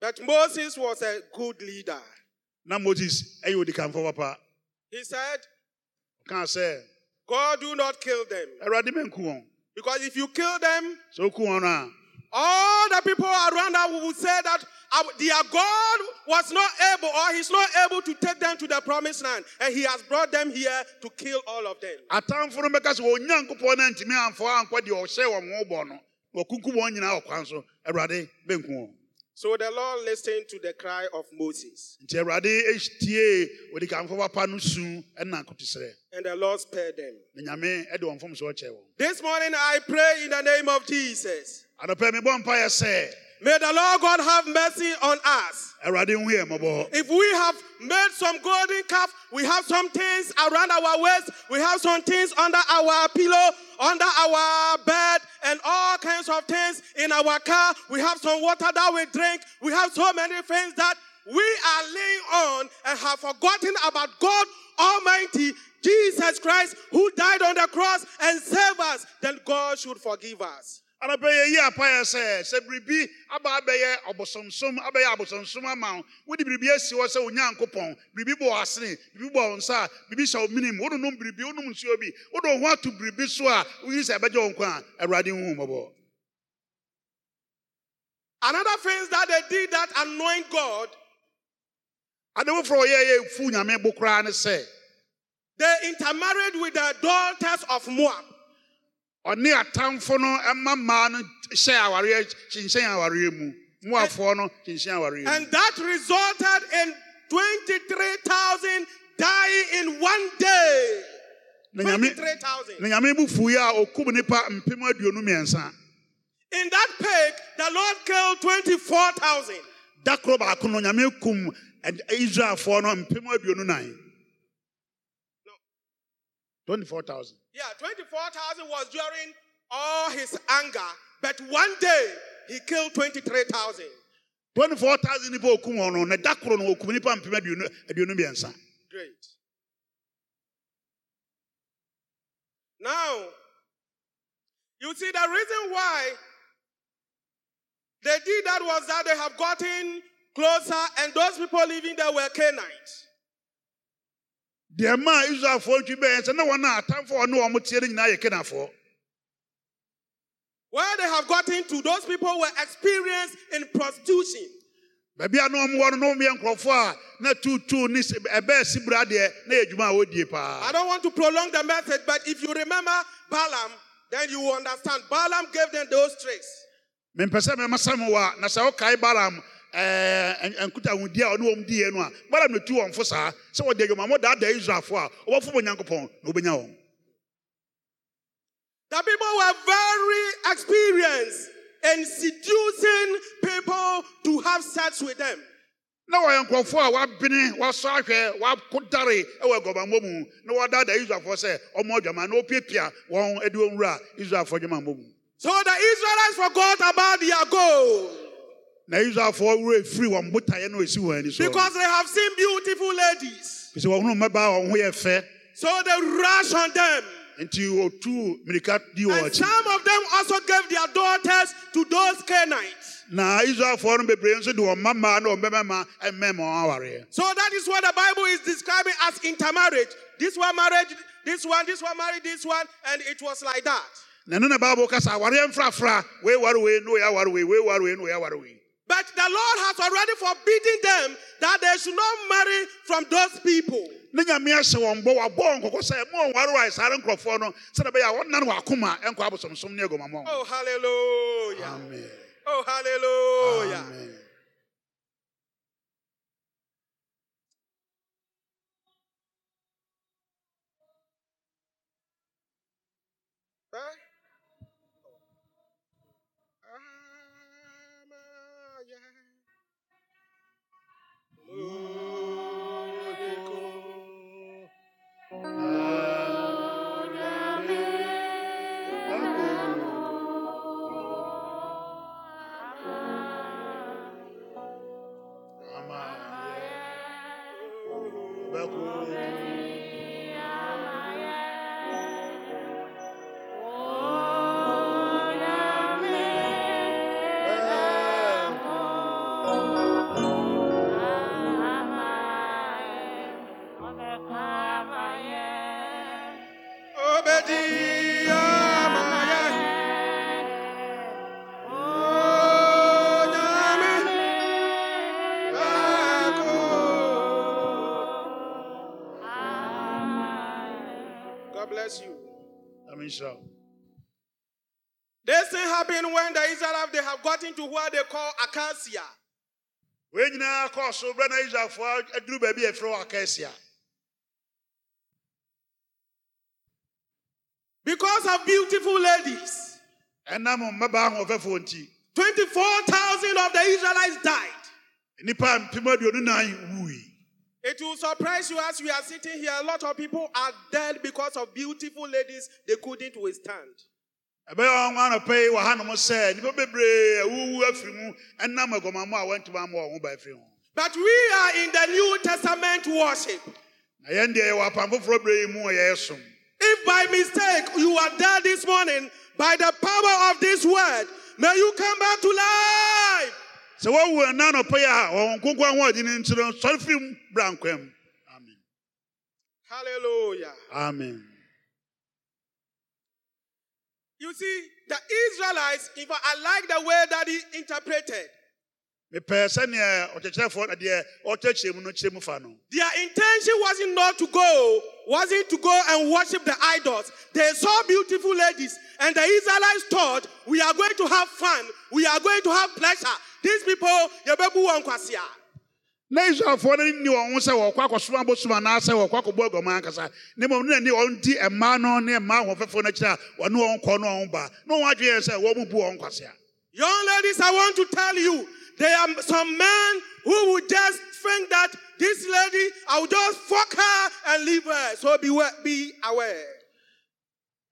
But Moses was a good leader. na moses ɛyɛ odikanfo papa He said, ɔkaa sɛ God, do not kill them. awurade menku wɔn Because if you kill them, sɛ woku wɔn no a all the people around us will say that their God was not able or he's not able to take them to the promised land. And he has brought them here to kill all of them. Atamfo no bɛka sɛ onyankopɔn no antumi amfa ankɔ deɛ ɔhyɛ wɔn ho bɔ no wɔkunkum wɔn nyinaa wɔ kwan so awurade bɛnku wɔn So the Lord listened to the cry of Moses. nti awurade tie odikanfo papa no su ɛna kotoserɛ And the Lord spared them. na nyame ɛde wɔn fom so ɔkyɛ wɔn This morning I pray in the name of Jesus. Anɔpɛ mebɔ mpayɛ sɛ May the Lord God have mercy on us. awurade hu yɛ mmɔbɔ If we have made some golden calf, we have some things around our waist, we have some things under our pillow, under our bed, and all kinds of things in our car. We have some water that we drink. We have so many things that we are laying on and have forgotten about God Almighty, Jesus Christ, who died on the cross and saved us. Then God should forgive us. Anɔpɛ yɛyi apayɛ sɛ sɛ biribi aba abɛyɛ ɔbosomsom abɛyɛ abosomsom ama wo. Wode biribi asi hɔ sɛ onyankopɔn biribi bɔ asene biribi bɔ wo nsa biribi hyɛ wo menim wodonom biribi wonom nsuo bi. Wode wo ho ato biribi so a woyi sɛ ɛbɛgye wo nkwa a awurade hu wo mmɔbɔ. Another things that they did that anoint God, ade foforɔ ɔyɛ yɛ fu nyame bo koraa ne sɛ they intermarried with the daughters of Moab. Ɔne atamfo no ɛma mmaa no hyɛ awareɛ kyenhyɛn awareɛ mu moafoɔ no kyenhyɛn awareɛ mu And that resulted in 23,000 dying in one day. na nyame 23,000. na nyame bu fuiɛ a ɔkum nnipa mpem aduonu mmiɛnsa In that plague, the Lord killed 24,000. da koro baako no nyame kum ɛd- israelfoɔ no mpem aduonu nan 24000 Yeah, 24,000 was during all his anger, but one day he killed 23,000. 24000 nipa okum wɔn no na da koro no okum nipa mpem aduonu aduonu mmiɛnsa Great. Now, you see, the reason why they did that was that they have gotten closer, and those people living there were Canaanites. Deɛ maa israelfoɔ ntwi bɛyɛ sɛ na wɔn a atamfoɔ ne wɔn tie no nyinaa yɛ kenafoɔ Where they have gotten to, those people were experienced in prostitution. baabi a na ɔmwɔ no na ɔmyɛ nkurɔfoɔ a na tuutuu ne si- ɛbɛɛ sibira deɛ na yɛ adwuma a wɔdie I don't want to prolong the message, but if you remember Balaam, then you will understand. Balaam gave them those tricks. mempɛ sɛ mo wa na sɛ wokae balam nkutahudi a ɔne wɔm diiɛ no a balam ne tu wɔn fo saa. Sɛ wɔde adwumammɔ daadaa israelfoɔ a wɔbɛfo bɔ nyankopɔn na wobɛnya wɔn The people were very experienced in seducing people to have sex with them. na wɔyɛ nkurɔfoɔ a wɔabene wɔasɔ ahwɛ wɔakodare wɔ aguamammɔ mu na wɔdaadaa israelfoɔ sɛ ɔmɔ adwama na wɔpiapia wɔn de wɔn wura israelfoɔ adwamammɔ mu So the Israelites forgot about their goal because they have seen beautiful ladies. sɛ wɔhunu mmabaa a wɔn ho yɛ fɛ So they rush on them. nti wɔtuu mmirika di wɔn And some of them also gave their daughters to those Canaanites. na israelfoɔ no bebree nso de wɔn mmammaa na wɔn bɛmɛma mmɛn ma wɔn awareɛ So that is what the Bible is describing as intermarriage. This one married this one, this one married this one, and it was like that. Na ɛno na bible kasa awareɛ mfrafra wei ware wei na wɔyɛ aware wei wei ware wei na wɔyɛ aware wei But the Lord has already forbidden them that they should not marry from those people. ne nyame ahyɛ wɔn bɔ wabɔ wɔn kɔkɔ sɛ mo ɔnware a saa ara nkurɔfoɔ no sɛdeɛ bɛyɛ a wɔnna no wɔakoma ɛnkɔ abosomsom ne aguamammɔ Oh, hallelujah. amen Oh, hallelujah. amen Huh? Obadiah, gotten to what they call Acacia. wei nyinaa kɔɔ so berɛ na israelfoɔ aduru baabi a ɛfrɛ wɔ akasia Because of beautiful ladies, ɛnam mmabaa ahoɔfɛfoɔ nti 24,000 of the Israelites died. nnipa mpem aduonu nan wui It will surprise you as we are sitting here. A lot of people are dead because of beautiful ladies they couldn't withstand. Ɛbɛyɛ ɔn anɔpɛ yi wɔ hanom sɛ nnipa bebree awuwu afiri mu ɛnam a wɔntumi ama wɔn ho ba afiri ho But we are in the New Testament worship. na yɛn deɛ yɛwɔ apam foforɔ berɛ yi mu a yɛyɛ som If by mistake you are dead this morning, by the power of this word, may you come back to life. sɛ woawu ɛna anɔpɛ yi a wɔn ɔde no nti no sɔre firi mu bra nkwam amen Hallelujah. amen You see, the Israelites, if I, like the way that he interpreted, mepɛ sɛnea ɔkyerɛkyerɛfoɔ na deɛ ɔkyerɛkyerɛ mu no kyerɛ mu fa no their intention wasn't not to go, wasn't to go and worship the idols. They saw beautiful ladies, and the Israelites thought, we are going to have fun, we are going to have pleasure. These people. Na israelfoɔ no wɔn sɛ wɔkɔ akɔsom abosom anaasɛ wɔkɔ akɔbɔ ankasa ne ani wɔn di mmaa no ne mmaa ahoɔfɛfoɔ a wɔne wɔn kɔ ne wɔn ba wɔn adwene yɛ sɛ wɔn bu wɔn Young ladies, I want to tell you, there are some men who would just think that this lady, I will just fuck her and leave her. So be, be aware.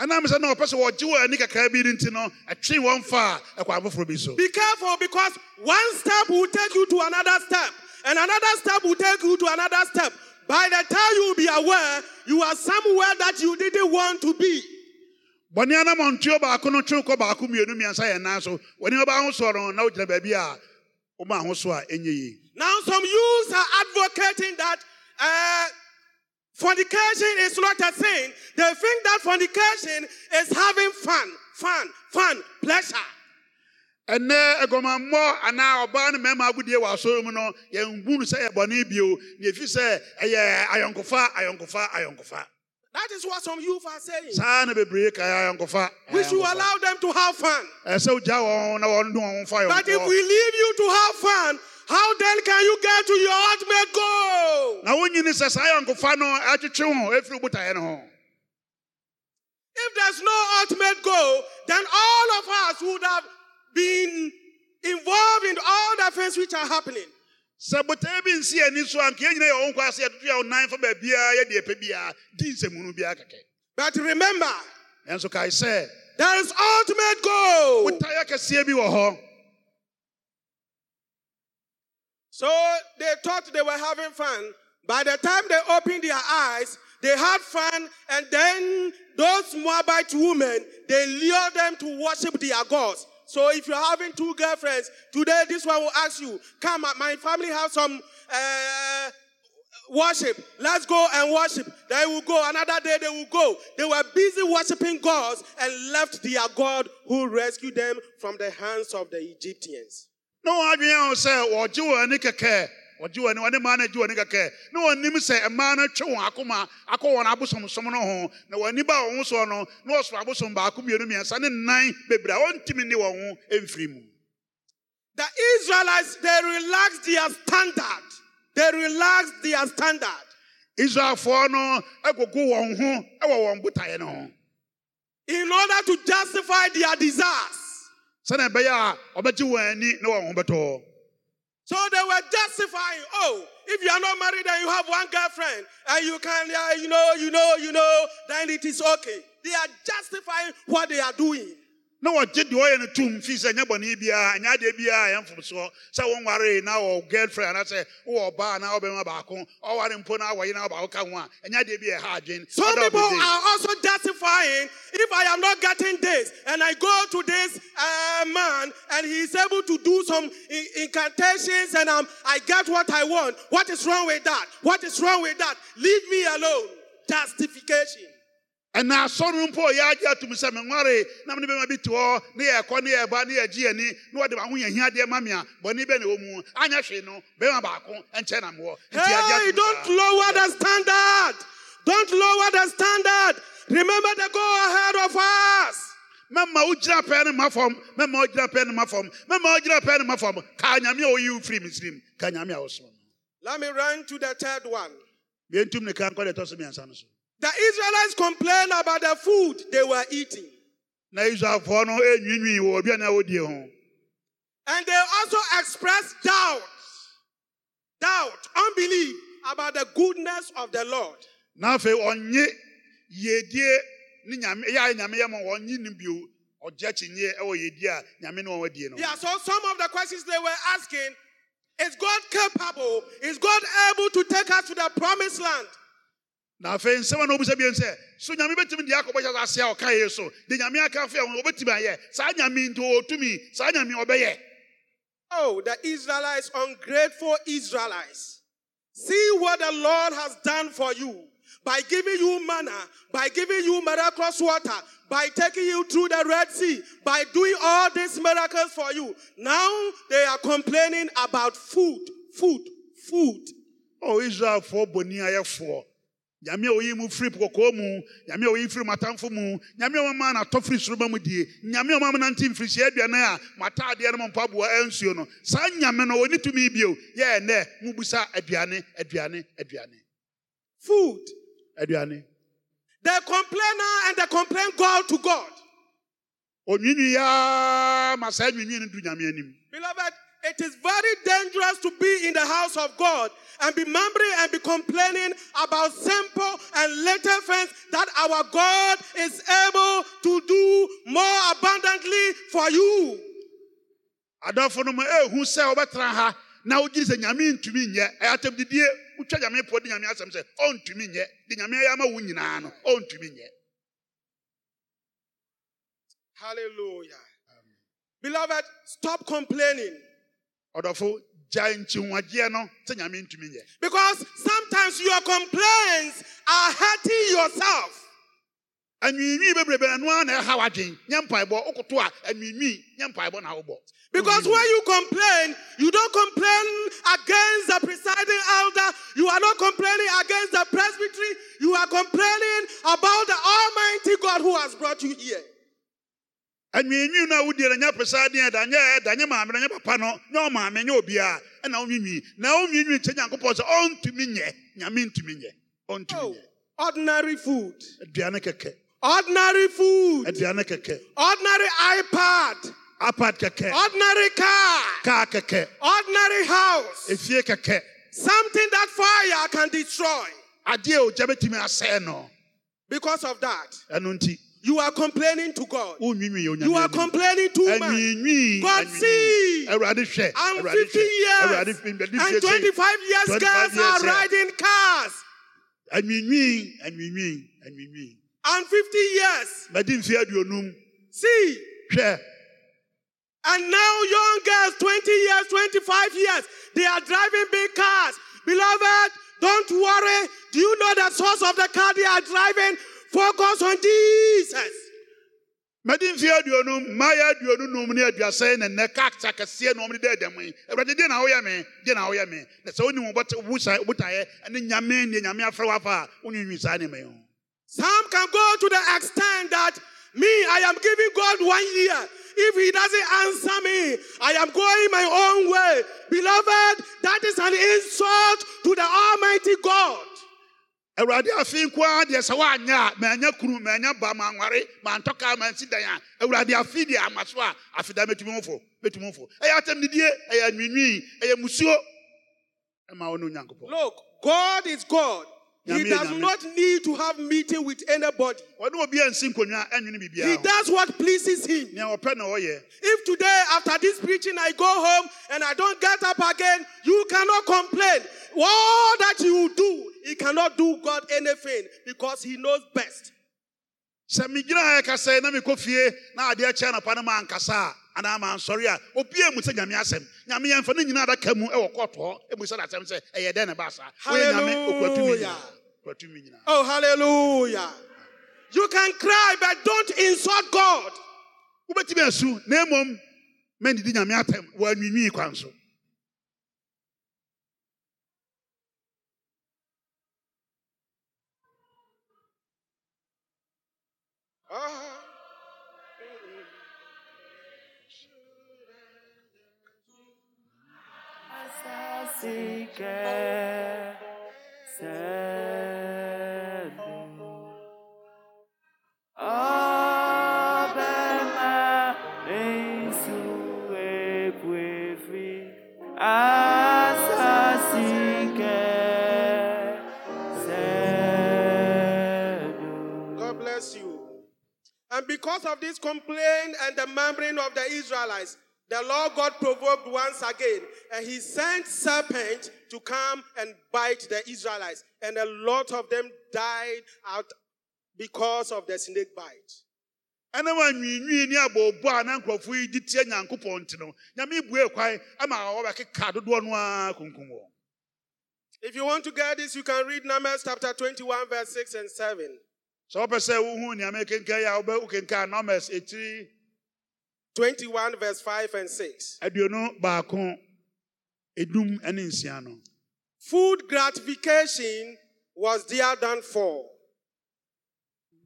ɛnam sɛ na wɔpɛ sɛ wɔgye wɔ ani kakraa bi nti no ɛtwe wɔn fa a ɛkwan foforɔ bi so Be careful because one step will take you to another step, and another step will take you to another step. By the time you will be aware, you are somewhere that you didn't want to be. bɔne anamɔntuo baako no twe kɔ baako mmienu mmiɛnsa yɛ nan so wɔne ɔba ahosoɔ no na wogyina baabi a woma ahosoɔ a ɛnyɛ yie Now, some youths are advocating that uh, fornication is not a sin. They think that fornication is having fun, fun, fun, pleasure. ɛnɛ aguamammɔ anaa ɔbaa ne mmarima agodie wɔ asɔre mu no yɛnhu no sɛ yɛ bɔne bio na ɛfi sɛ ɛyɛ ayɔnkofa ayɔnkofa ayɔnkofa That is what some youth are saying. saa na bebree ka ayɔnkofa We should allow them to have fun. ɛsɛ wogya wɔn na wɔn wɔn fa But if we leave you to have fun, how then can you get to your ultimate goal? na wonyini sɛ saa ayɔnkofa no atwetwe ho ɛfiri botaeɛ no ho If there's no ultimate goal, then all of us would have been involved in all the things which are happening. sɛ botaeɛ bi nsi ani so a nka yɛn nyina yɛ wɔn nkɔ ase yɛtoto yɛ wɔn nan fa baabiara yɛde ɛpɛ biara di nsɛmunu biara kɛkɛ But remember, ɛnso kae sɛ there is ultimate goal. botaeɛ kɛseɛ bi wɔ hɔ So they thought they were having fun. By the time they opened their eyes, they had fun, and then those Moabite women, they lured them to worship their gods. So if you're having two girlfriends, today this one will ask you, come, my family have some uh, worship. Let's go and worship. They will go. Another day they will go. They were busy worshiping gods and left their God who rescued them from the hands of the Egyptians. Na wɔn adwene ho sɛ wɔgye wɔn ani kɛkɛ wɔgye wɔn ani wɔne mmaa no agye wɔn ani kɛkɛ na wɔn anim sɛ mmaa no twe wɔn akoma akɔ wɔn abosomsom no ho na wɔn ani ba wɔn soɔ no na wɔso abosom baako mmienu mmiɛnsa ne nan bebree a wɔntumi ne wɔn ho mfiri mu The Israelites, they relaxed their standard. They relaxed their standard. israelfoɔ no agogo wɔn ho wɔ wɔn botaeɛ no ho in order to justify their desires. So they were justifying, oh, if you are not married and you have one girlfriend and you can, you know, you know, you know, then it is okay. They are justifying what they are doing. Na wɔgye deɛ ɔyɛ no tom fii sɛ ɛnyɛ bɔne biara ɛnyɛ adeɛ biara ɛyɛ mfomsoɔ sɛ wɔnwaree na wɔ girlfriend anaasɛ wowɔ ɔbaa na wobɛma baako ɔware mpo na wɔye na baako ka ho a ɛnyɛ adeɛ bi a ɛha adwen Some people are also justifying if I am not getting this and I go to this uh, man and he is able to do some incantations and um, I get what I want. What is wrong with that? What is wrong with that? Leave me alone. Justification. Ɛna asɔre mpo a ɔyɛ agye atom sɛ menwaree na mene bɛma bi te hɔ ne yɛkɔ ne yɛba ne yɛgye ani na wɔde maho yɛhia ma me a bɔne bɛ na ɛwɔ mu anyɛ hwee no bɛma baako nkyɛ na mewɔ Hey, don't lower the standard. Don't lower the standard. Remember the go ahead of us. mɛma wogyina pɛɛ no ma fam mɛma wogyina pɛɛ no ma fam mɛma wogyina pɛɛ no ma fam ka nyame a ɔyi wo firi misrim ka nyame a no Let me run to the third one. bientum ne ka nkɔ deɛ ɛtɔ so mmiɛnsa no so The Israelites complained about the food they were eating. na israelfoɔ no ɛnwiinwii wɔ aduane a wɔdie ho And they also expressed doubt, doubt, unbelief about the goodness of the Lord. na afei ɔnye yiedie ne nyame ɛyɛ a nyame yɛ ma ɔnye ne bio ɔgye akyinyeɛ ɛwɔ yiedie a nyame ne wɔn adie no Yeah, so some of the questions they were asking is God capable? Is God able to take us to the promised land? Na afei nsɛm a na ɔbusa bio sɛ so nyame bɛtumi de akɔbɔ hyɛ ase a ɔka yɛ so de nyame aka afei a wɔbɛtumi ayɛ saa nyame nti ɔtumi saa nyame ɔbɛyɛ Oh, the Israelites, ungrateful Israelites. See what the Lord has done for you by giving you manna, by giving you miraculous water, by taking you through the Red Sea, by doing all these miracles for you. Now they are complaining about food, food, food. Oh, ɔ israelfoɔ bɔni ayɛfoɔ nyame a ɔyi mu firi kɔkɔɔ mu. Nyame a ɔyi firi matamfo mu. Nyame a ɔma no atɔ firi soroma mu die. Nyame a ɔma mo nante mfirihyia aduane a mataadeɛ no mpaboa ansuo no. Saa nyame no ɔni tumi bio. Yɛ ɛnɛ mobusa aduane aduane aduane. Food. aduane. The complainer and the complaint God to God. onwinwi yaa ma saa nwinwi no du nyame anim. Beloved, it is very dangerous to be in the house of God and be mumbling and be complaining about simple and little things that our God is able to do more abundantly for you. adɔfo no mu eh, ehu sɛ ɔbɛtena ha na wogye sɛ nyame ntumi nyɛ ɛyɛ atɛmdidie wotwa nyame pɔ de nyame asɛm sɛ ɔntumi nyɛ de nyame ayɛ ama wo nyinaa no ɔntumi nyɛ Hallelujah. Beloved, stop complaining. Because sometimes your complaints are hurting yourself. anwiinwii bebrebe na noa na ɛha w'adwen nyɛ mpaebɔ wokoto a anwiinwii nyɛ mpaebɔ na wobɔ Because when you complain, you don't complain against the presiding elder. You are not complaining against the presbytery. You are complaining about the Almighty God who has brought you here. Anwiinwii no a wodie no nyɛ presadeɛ da nyɛ ɛda nyɛ maame no nyɛ papa no nyɛ ɔmaame nyɛ obiaa ɛna wonwiinwii na wonwiinwii kyɛ nyankopɔn sɛ ɔntumi nyɛ nyame ntumi nyɛ ɔntumi nyɛ. Ordinary food, aduane kɛkɛ. Ordinary food, aduane kɛkɛ. Ordinary iPad, apad kɛkɛ. Ordinary car, kaa kɛkɛ. Ordinary house, efie kɛkɛ. Something that fire can destroy. adeɛ a ogya bɛtumi asɛe no. Because of that, ɛno nti you are complaining to God. You are complaining too much. God see. awurade hwɛ And awurade 50 hwɛ awurade years and hwɛ sei. 25 years 25 girls are riding cars. And 50 years. madi mfe aduonum See. And now young girls, 20 years, 25 years, they are driving big cars. Beloved, don't worry. Do you know the source of the car they are driving? Focus on Jesus. madi mfe aduonum mmaayɛ aduonu num ne aduasa na nnɛ kaksa kɛseɛ na ɔmde dɛ ɛdɛm yi awurade deɛ na woyɛ me deɛ na woyɛ me na sɛ wonim wobotaeɛ ne nyame ne nyame afrɛ wafa a wonwiinwii saa yi ho Some can go to the extent that me, I am giving God one year. If He doesn't answer me, I am going my own way. Beloved, that is an insult to the Almighty God. Awurade afei nko deɛ sɛ woanyɛ a maanya kunu maanya ba manware mantɔ kaa mansi dan a awurade afei deɛ ama so a afei da mɛtumi ho fo mɛtumi ho fo. Ɛyɛ atɛmdidie ɛyɛ anwiinwii ɛyɛ musuo. Ɛma wo ne onyankopɔn. Look, God is God. He does not need to have meeting with anybody. ɔne obi ansi nkonnwa ɛnwene He does what pleases him. nea ɔpɛ na ɔyɛ If today, after this preaching, I go home and I don't get up again, you cannot complain. All that you do, he cannot do God anything because he knows best. sɛ megyina ɛkasa na mekɔ fie na adeɛ kyɛ no a anaa mansɔre a obia mu sɛ nyame asɛm nyame yɛmfa nyinaa adaka mu ɛwɔ kɔɔto hɔ ɛmu sɛ sɛ ɛyɛ dɛn ne woyɛ nyame ɔkuratumi Hallelujah. nyinaa kuratumi nyinaa Oh, hallelujah. You can cry, but don't insult God. wobɛtumi asu because of this complaint and the murmuring of the Israelites, the Lord God provoked once again, and he sent serpents to come and bite the Israelites, and a lot of them died out because of the snake bite. ɛnam anwiinwii ne abɔɔbɔ a na nkurɔfoɔ yi de tie nyankopɔn nti no nyame bue kwan ama wɔbɛkeka dodoɔ no ara kunkum wɔn If you want to get this, you can read Numbers chapter 21, verse 6 and 7. Sɛ wopɛ sɛ wohu nea mekenkan yi a wobɛ wokenkan numbers ɛtiri 21, verse 5 and 6. aduonu baako edum ne nsia no Food gratification was there done for.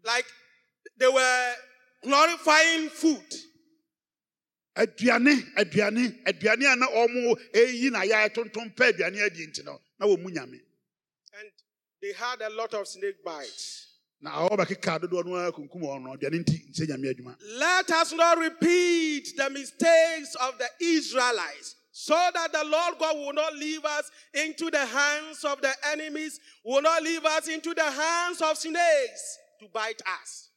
Like they were glorifying food. aduane aduane aduane a na ɔmo eyi na yɛ pɛ aduane adi nti no na wɔn mu nyame And they had a lot of snake bites. Na awɔ bɛkeka dodoɔ no ara kunkum wɔn no aduane nti nsɛ nyame adwuma Let us not repeat the mistakes of the Israelites so that the Lord God will not leave us into the hands of the enemies, will not leave us into the hands of snakes to bite us.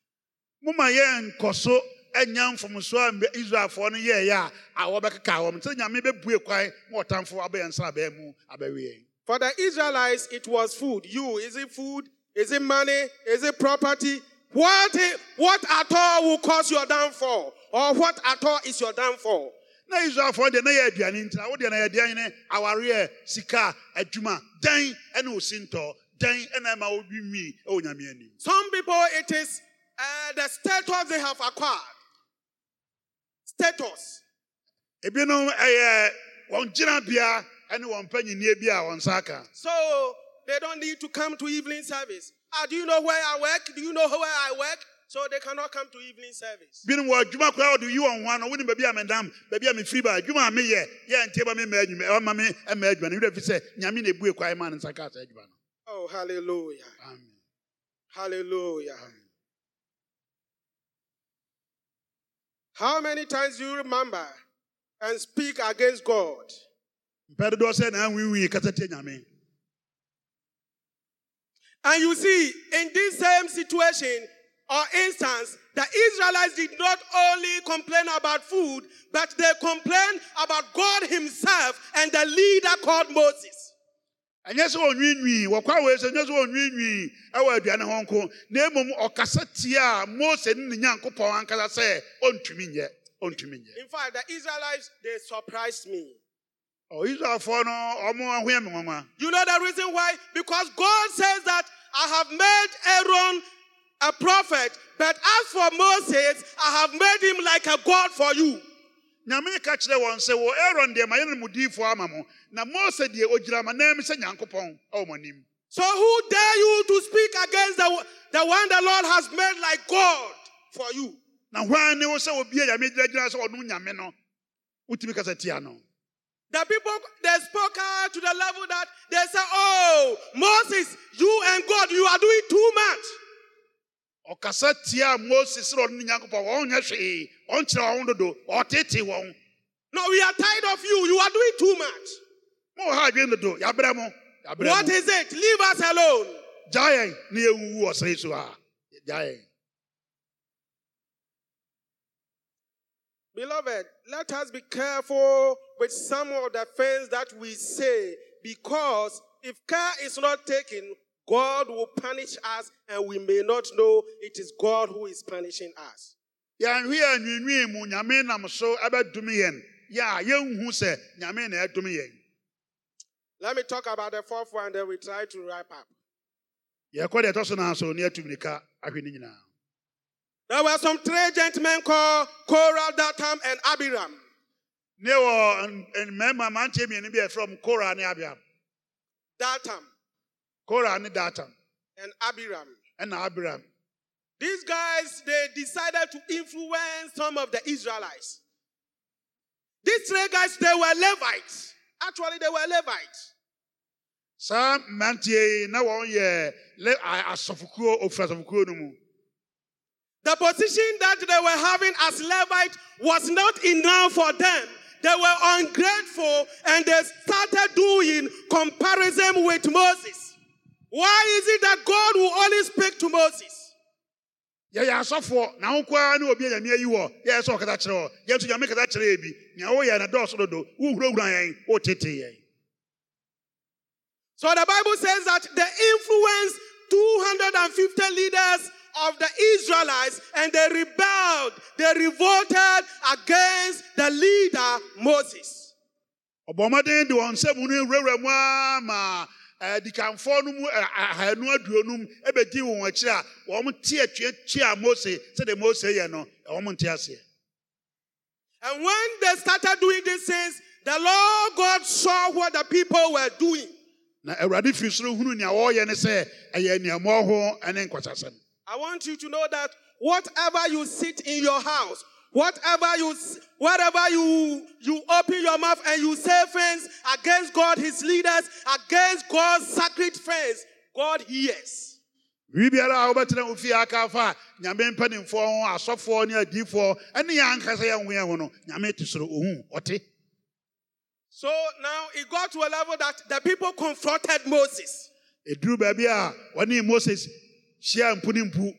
moma yɛn nkɔ so anya mfomso a israelfoɔ no yɛɛyɛ a awɔ bɛkeka wɔn sɛ nyame bɛbue kwan ma ɔtamfo abɛyɛ nsa abɛɛ mu abɛwe For the Israelites, it was food. You, is it food? Is it money? Is it property? What, what at all will cause your downfall? Or what at all is your downfall? na israelfoɔ deɛ na yɛ aduane ntina wo deɛ na yɛdeɛ ne awareɛ sika adwuma dan ɛne osi ntɔ dan ɛna ɛma wobi nwii ɛwɔ nyame anim Some people, it is uh, the status they have acquired. Status. ebinom ɛyɛ wɔn gyinabea ɛne wɔn mpanyinnie bi a wɔn nsa aka So they don't need to come to evening service. Ah, do you know where I work? Do you know where I work? So they cannot come to evening service. binom wɔ adwuma koraa wɔde yi wɔn ho ano wonim baabi a medam baabi a mefiri ba adwuma a meyɛ yɛ ntie mema adwuma ɛwɔma me ɛma adwuma no fi sɛ nyame na ebue kwae ma no nsa kaa saa adwuma no Oh, hallelujah. amen Hallelujah. How many times do you remember and speak against God? mpɛ dodoɔ sɛ na anwiinwii kasa tie nyame And you see, in this same situation or instance, the Israelites did not only complain about food, but they complained about God Himself and the leader called Moses. ɛnyɛ sɛ oh, ɔnwiinwii wɔkwa wei sɛ ɛnyɛ sɛ oh, ɔnwiinwii ɛwɔ aduane ho nko na mmom ɔkasa tie a mose ne ne nyankopɔn ankasa sɛ ɔntumi nyɛ ɔntumi nyɛ In fact, the Israelites, they surprised me. You know the reason why? Because God says that I have made Aaron a prophet, but as for Moses, I have made him like a God for you. nyame ka kyerɛ wɔn sɛ wɔ aaron deɛ ma yɛne no mu ama mo na mose deɛ ogyina ma nam sɛ nyankopɔn ɛwɔ mo anim So who dare you to speak against the, the one the Lord has made like God for you? na hwan ne wo sɛ nyame gyinagyina sɛ ɔno nyame no wotumi kasa tia no The people they spoke out to the level that they said, Oh, Moses, you and God, you are doing too much. ɔkasa tia mose sɛ ɔno ne nyankopɔn wɔnyɛ hwee ɔnkyerɛ wɔn dodo ɔtete wɔn No, we are tired of you. You are doing too much. mowɔ ha adwene dodo yɛabrɛ mo yɛabrɛ What mo is it? Leave us alone. gyaa yɛn ne yɛwuwu wɔ sɛe so a gyaa yɛn Beloved, let us be careful with some of the things that we say because if care is not taken, God will punish us and we may not know it is God who is punishing us. yɛnhwe yɛ anwiinwii mu nyame nam so ɛbɛdome yɛn yɛ a yɛnhu sɛ nyame na ɛdome yɛn Let me talk about the fourth one, then we try to wrap up. yɛkɔ deɛ ɛtɔ so naa so ne atum nika ahwɛ ne nyinaa There were some three gentlemen called Korah, Datam, and Abiram. Ne wɔ n- mmarima mmeranteɛ mmienu bi a yɛfrɛ m kora ne abiam Datam kora ne datam and Abiram. ɛna abiram These guys, they decided to influence some of the Israelites. These three guys, they were Levites. Actually, they were Levites. saa mmeranteɛ yi na wɔn yɛ le- asɔfokuo asɔfokuo no mu The position that they were having as Levites was not enough for them. They were ungrateful and they started doing comparison with Moses. Why is it that God will only speak to Moses? yɛyɛ asɔfoɔ na wo koraa ne obi a ayi wɔ yɛyɛ sɛ ɔkasa kyerɛ wɔ yɛn nyame kasa kyerɛ bi nea woyɛ no dɔɔso dodo wohurawura yɛn wotete yɛn So the Bible says that they influenced 250 leaders of the Israelites and they rebelled, they revolted against the leader Moses. ɔbɔ mmɔden eh, eh, eh, de wɔn nsɛm no wurawura mu ara ma adikanfoɔ no mu ɛ, ahanu aduonum ɛbɛdi wɔn akyi a wɔn te atuatua mose sɛdeɛ mose yɛ no wɔn nte aseɛ And when they started doing these things, the Lord God saw what the people were doing. na awurade soro hunu nea wɔreyɛ ne sɛ ɛyɛ nneɛma ho ne nkwasasɛm I want you to know that whatever you sit in your house, whatever you, wherever you you open your mouth and you say things against God, His leaders, against God's sacred friends, God hears. biribiara a wobɛtena wo fie aka afa a nyame mpanimfoɔ ho asɔfoɔ ne ɛne yɛn ankasa yɛn ho ho no nyame te soro ohu ɔte So now it got to a level that the people confronted Moses. ɛduru baabi a wɔne moses ne mpu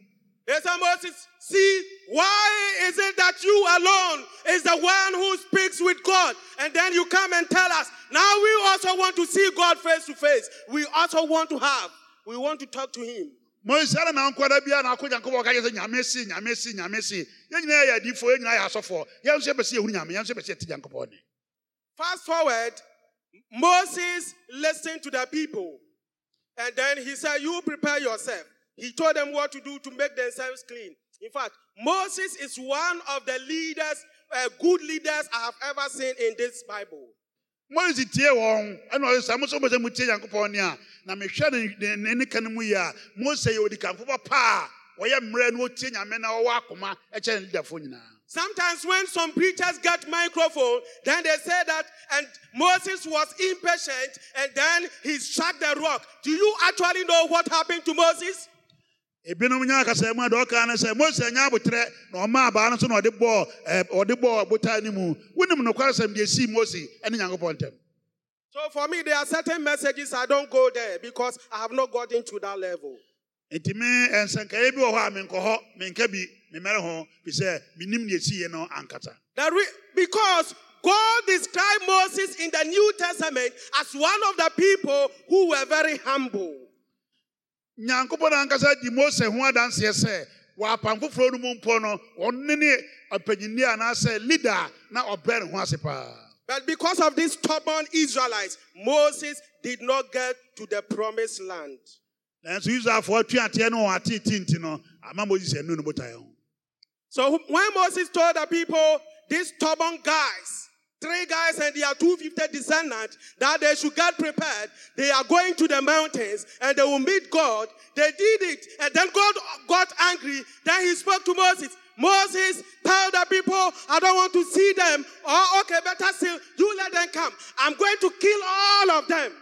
Moses, see, why is it that you alone is the one who speaks with God? And then you come and tell us, now we also want to see God face to face. We also want to have, we want to talk to him. ara na nyame si nyame si nyame si nyinaa nyinaa nso nyame nso Fast forward, Moses listened to the people. And then he said, You prepare yourself. He told them what to do to make themselves clean. In fact, Moses is one of the leaders, uh, good leaders I have ever seen in this Bible. mose tie wɔn ɛna ɔyɛ sɛ mo nso bɛsɛ mo tie nyankopɔn ne a na mehwɛ ne ne ne ne ka no mu yi a mose yɛ odikanfo pa paa a ɔyɛ mmerɛ na ɔtie nyame na akoma ɛkyɛ ne leaderfoɔ nyinaa Sometimes when some preachers get microphone, then they say that, and Moses was impatient, and then he struck the rock. Do you actually know what happened to Moses? Ebinom nya akasa mu a deɛ ɔka ne sɛ mose anya abotrɛ na ɔma abaa no so na ɔde bɔɔ eh, ɔde bɔɔ no mu wonim nokware sɛm deɛ sii mose nyankopɔn ntam So for me, there are certain messages I don't go there because I have not gotten to that level. nti me eh, nsɛnkaeɛ bi wɔ hɔ a menkɔ hɔ menka bi memmɛre ho fi sɛ menim deɛ no re- because God described Moses in the New Testament as one of the people who were very humble. Nyankopɔn ankasa di mose ho adanseɛ sɛ wɔapam foforɔ no mu mpo no ɔno ne ɔpanyinni anaasɛ leader a na ɔbrɛ ne ho ase paa But because of these stubborn Israelites, Moses did not get to the promised land. nanso israelfoɔ atuateɛ no wɔn atete nti no ama moses anu no botaeɛ ho So when Moses told the people, these stubborn guys, three guys and their 250 descendants, that they should get prepared, they are going to the mountains and they will meet God. They did it. And then God got angry. Then he spoke to Moses. Moses, tell the people, I don't want to see them. Oh, okay, better still, you let them come. I'm going to kill all of them.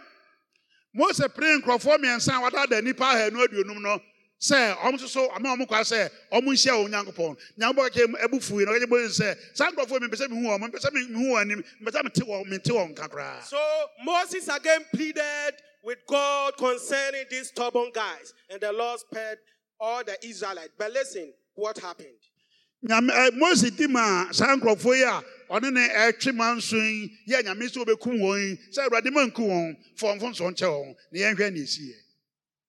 mose pere nkurɔfoɔ mmiɛnsa a wɔdada nnipa ahanu aduonum no sɛ ɔmo nso so ama ɔmo ɔmo nhyia wɔ onyankopɔn nyankopɔn kɛ abu fui na sɛ saa nkurɔfoɔ mi mpɛ sɛ mehu wɔn mpɛ sɛ mehu wɔn anim mpɛ sɛ mete wɔn mente wɔn nka koraa So Moses again pleaded with God concerning these stubborn guys, and the Lord spared all the Israelites. But listen, what happened? nyame eh, ɛ mose di ma saa nkurɔfoɔ yi a ɔne ne ɛtwe ma nso yi yɛ nyame sɛ wɔbɛkum wɔn yi sɛ awurade ma nku wɔn fa ɔmfo nso nkyɛ wɔn na yɛnhwɛ ne ɛsiiɛ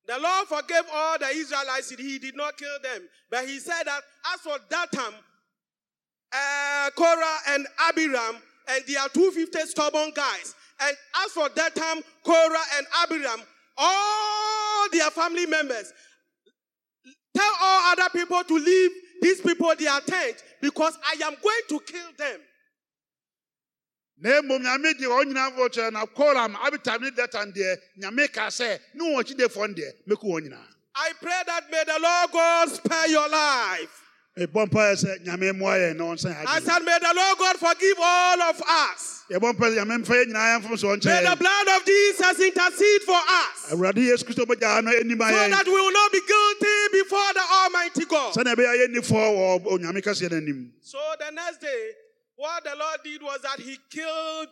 The Lord forgave all the Israelites, He did not kill them. But He said that as for Dathan, uh, Korah, and Abiram, and their 250 stubborn guys, and as for Dathan, Korah, and Abiram, all their family members, tell all other people to leave these people their tent because I am going to kill them. Na mmom nyame deɛ wɔn nyinaa fɔ kyerɛ na koram abitam ne datan deɛ nyame ka sɛ ne wɔn akyidefoɔ no deɛ mɛku wɔn nyinaa I pray that may the Lord God spare your life. yɛbɔ mpaeɛ sɛ nyame mmoa yɛn na ɔnsan I agye said, may the Lord God forgive all of us. yɛbɔ mpaeɛ sɛ nyame mfa yɛn nyinaa yɛmfom so May the blood of Jesus intercede for us so awurade yesu kristo bɛgya no anim a yɛn that we will not be guilty before the Almighty God. sɛnea ɛbɛyɛ yɛnnifoɔ wɔ onyame kɛseɛ no anim So the next day, what the Lord did was that He killed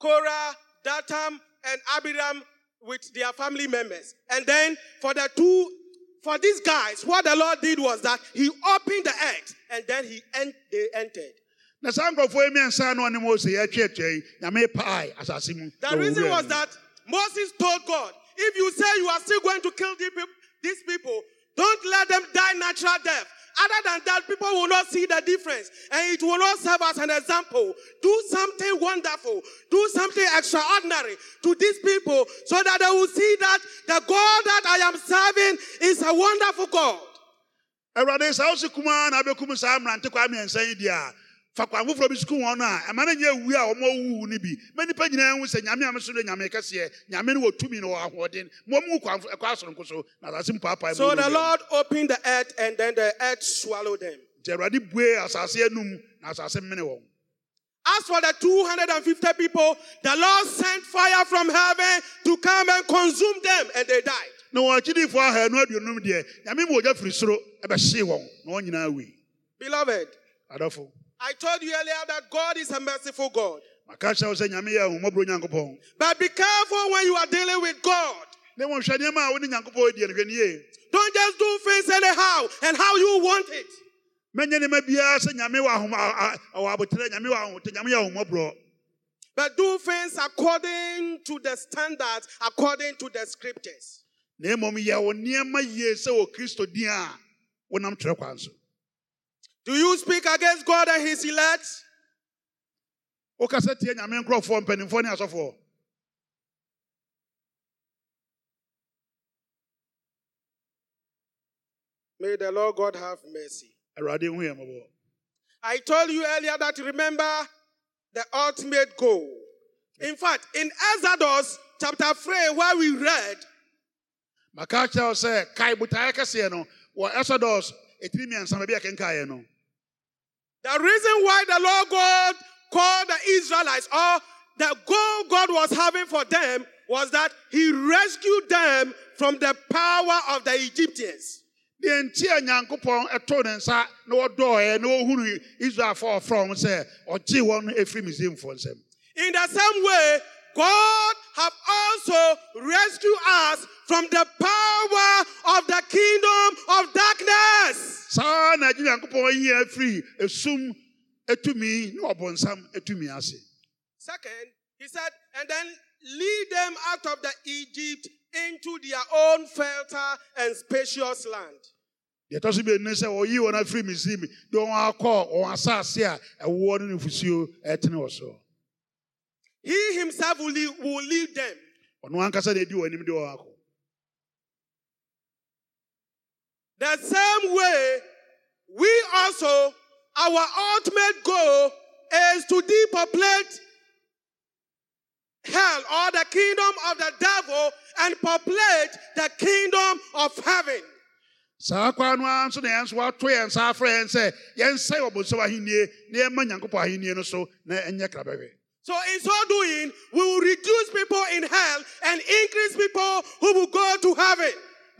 Korah, Datam, and Abiram with their family members. And then for the two, for these guys, what the Lord did was that He opened the eggs and then He en- they entered. na saa nkurɔfoɔ yi mmiɛnsa no ɔne mose yɛatwa atua yi nyame pae asase mu na The reason was that Moses told God, if you say you are still going to kill these people, don't let them die natural death. Other than that, people will not see the difference and it will not serve as an example. Do something wonderful, do something extraordinary to these people so that they will see that the God that I am serving is a wonderful God. Awurade saa wosi kumaa na abɛkum saa mmerante kwa mmiɛnsa yi deɛ a fa kwan foforɔ bi sukum wɔn a ɛma no nyɛ awu a wɔn awuwu no bi ma nnipa nyinaa hu sɛ nyame a meso no nyame kɛseɛ nyame no wɔ tumi na wɔ ahoɔden ma ɔmu kwan ɛkɔ so na asase So the Lord opened the earth and then the earth swallowed them. bue asase anum na asase mmene wɔn As for the 250 people, the Lord sent fire from heaven to come and consume them, and they died. na wɔn akyidifoɔ ahanu aduonum deɛ nyame ma ogya firi soro ɛbɛhyee wɔn na wɔn nyinaa wui Beloved, adɔfo I told you earlier that God is a merciful God. maka kyerɛ wo sɛ nyame yɛ ahomɔborɔ nyankopɔn But be careful when you are dealing with God. na mmom hwɛ nneɛma a wone nyankopɔn adi no hwɛ ne yie Don't just do things anyhow and how you want it. mɛnyɛ nneɛma biara sɛ nyame wɔ ahom- a- a- ɔwɔ abotrɛ nyame wɔ ahote nyame yɛ ahomɔborɔ But do things according to the standards, according to the scriptures. Do you speak against God and his elect? wokasa tie nyame nkurɔfoɔ mpanimfoɔ ne asɔfoɔ May the Lord God have mercy. awurade hu yɛ I told you earlier that remember the ultimate goal. In fact, in Exodus chapter 3, where we read, maka kyerɛ wo sɛ kae botaeɛ kɛseɛ no wɔ ɛsɔdɔs ɛtiri mmiɛnsa baabi a kenkaeɛ no the reason why the Lord God called the Israelites, or the goal God was having for them, was that He rescued them from the power of the Egyptians. deɛ nti a nyankopɔn ɛtoo ne nsa na wɔdɔɔɛ na wɔhunu israelfoɔ ɔfrɛ wɔn sɛ ɔgyee wɔn ɛfiri misraimfoɔ nsɛm In the same way, God have also rescued us from the power of the kingdom of darkness. saa na agye nyankopɔn yɛn afiri esum etumi ne ɔbɔnsam etumi ase Second, he said, and then lead them out of the Egypt into their own fertile and spacious land. deɛ ɛtɔ so mmienu sɛ ɔyi wɔn afiri misraim de wɔn akɔ wɔn asase a ɛwoɔ ne nufusuo ɛtene wɔ so He himself will lead, will lead them. ɔno ankasa na edi wɔn anim de wɔn akɔ The same way, we also, our ultimate goal is to depopulate hell or the kingdom of the devil and populate the kingdom of heaven. saa kwan no ara nso na yɛn nso wato yɛn nsa afrɛ yɛn sɛ yɛnsɛe ɔbɔnsam ahennie na yɛmma nyankopɔn ahennie no so na ɛnyɛ krabɛhwɛ So, in so doing, we will reduce people in hell and increase people who will go to heaven.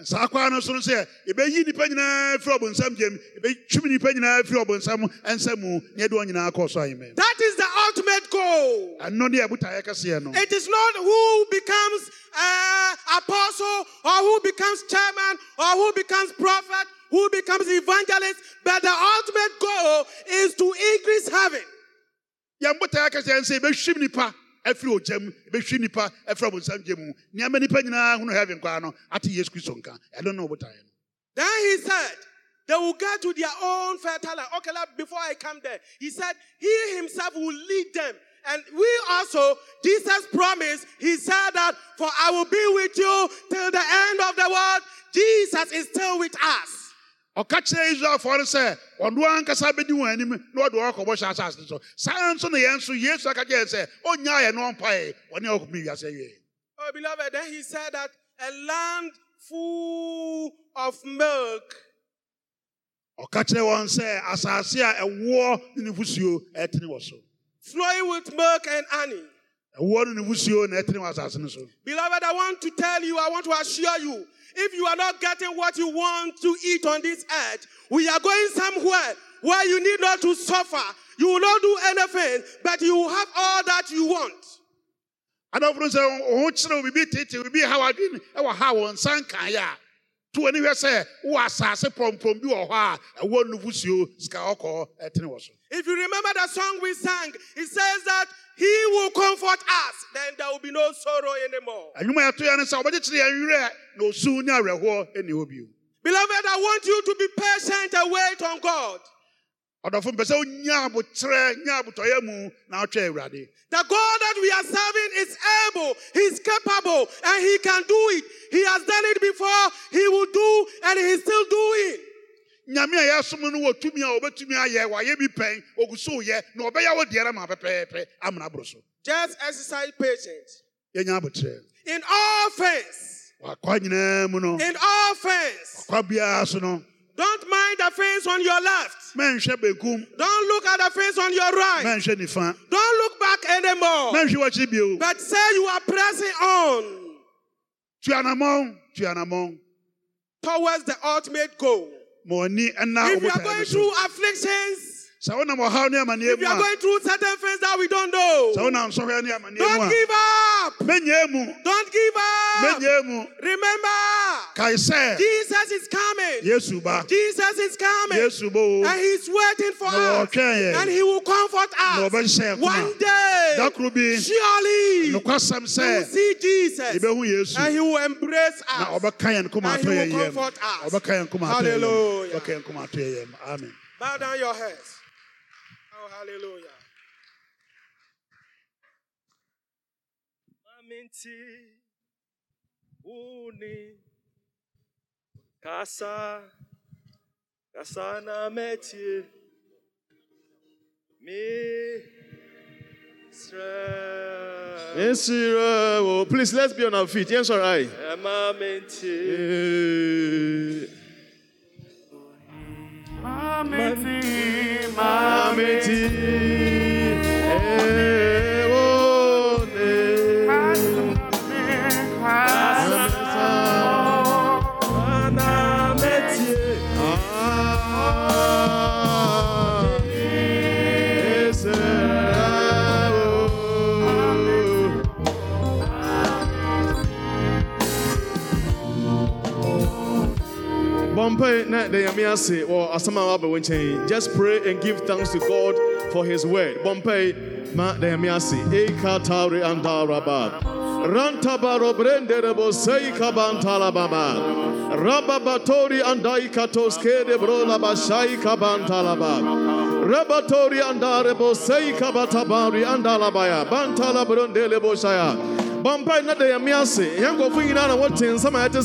saa kwan no so no sɛ yɛbɛyi nnipa nyinaa firi ɔbɔnsam gyam yɛbɛtwim nnipa nyinaa firi ɔbɔnsam nsa mu na yɛde wɔn nyinaa kɔɔ so ahemɛ That is the ultimate goal. ɛno ne yɛbotaeɛ kɛseɛ no It is not who becomes uh, apostle or who becomes chairman or who becomes prophet, who becomes evangelist, but the ultimate goal is to increase heaven. Yɛn botaeɛ kɛseɛ sɛ yɛbɛhwim nnipa afiri ogyam yɛbɛhwim nnipa afiri ɔbɔnsam gya mu nneɛma nnipa nyinaa hunu heaven kwaa no ate yesu kristo nka ɛno ne wɔbotaeɛ no Then he said, they will get to their own fertile land. Okay, like, before I come there, he said, he himself will lead them. And we also, Jesus promised, he said that, for I will be with you till the end of the world. Jesus is still with us. Ɔka kyerɛ israelfoɔ no sɛ ɔno ankasa bɛdi wɔn anim na ɔde wɔn akɔbɔ hyɛ asase so. Saa nso na yɛn nso yesu aka kyerɛ sɛ ɔnyaa yɛn no ɔmpae. Wɔne ɔkɔmi wiase awie Oh, beloved, then he said that a land full of milk. Ɔka kyerɛ wɔn sɛ asase a ɛwoɔ ne nufusuo ɛtene wɔ so. Flowing with milk and honey. Ɛwoɔ ne nufusuo na ɛtene wɔ asase no so Beloved, I want to tell you, I want to assure you, if you are not getting what you want to eat on this earth, we are going somewhere where you need not to suffer. You will not do anything, but you will have all that you want. adɔfo sɛ ɔho kyerɛ wo biribi tete biribi haw adwene ɛwɔ to sɛ wowɔ asase bi wɔ hɔ a ɛwɔ nufusuo sika ɔkɔɔ ɛtene wɔ so If you remember the song we sang, it says that He will comfort us, then there will be no sorrow anymore. anwuma a yɛto yɛ no sɛ wɔbɛkyekyere yɛn werɛ na osu ne awerɛhoɔ ɛnni hɔ bio Beloved, I want you to be patient and wait on God. Ɔdɔfo mpɛ sɛ wonya abokyerɛ nya abotɔeɛ mu na wotwɛ awurade. The God that we are serving is able, He's capable, and He can do it. He has done it before, He will do, and He's still doing. nyame a yɛsom no wɔ tumi a wɔbɛtumi ayɛ wayɛ bi pɛn ogu so yɛ na ɔbɛyɛ wo deɛ ma pɛpɛɛpɛ amena boro so Just exercise patience. yɛnya abokyerɛ In all things, wakwa nyinaa mu no. In all things, kwa biara so no don't mind the things on your left. Don't look at the things on your right. Don't look back anymore. But say you are pressing on tuanamɔn tuanamɔn towards the ultimate goal. ma ɔni ɛna If you are going through afflictions, sɛ wonam ɔhaw ne amanneɛ if you are going through certain things that we don't know, sɛ wonam nsɔhwɛ ne amanneɛ mu don't give up. Don't give up. Remember, Jesus is coming. Jesus is coming. And he's waiting for us. And he will comfort us. One day, da koro bi surely, we will see Jesus. And he will embrace us. ɔbɛka yɛn koma And he will comfort us. ɔbɛka yɛn koma atɔ yɛn yam Hallelujah. ɔbɛka yɛn koma atɔ yɛn yam amen Bow down your heads. Hallelujah. Aminti uni kasa kasa na metie mi sre Yes. Oh, please, let's be on our feet. Yes, all right. ema Eh, Amity. Eh, oh, ne. Oh, just pray and give thanks to God for His word. Bompay ma the yamiase. E katari. Rantabaro brenderebo sei baba. Rababatori andai katoske de brola bashai kabantala ba. Rabatori andarebo sei kabatabari andalabaya. Bantala brondelebo shaya. Bompay na the yamiase. Yango nyinaa na wɔte nsɛm a ɛte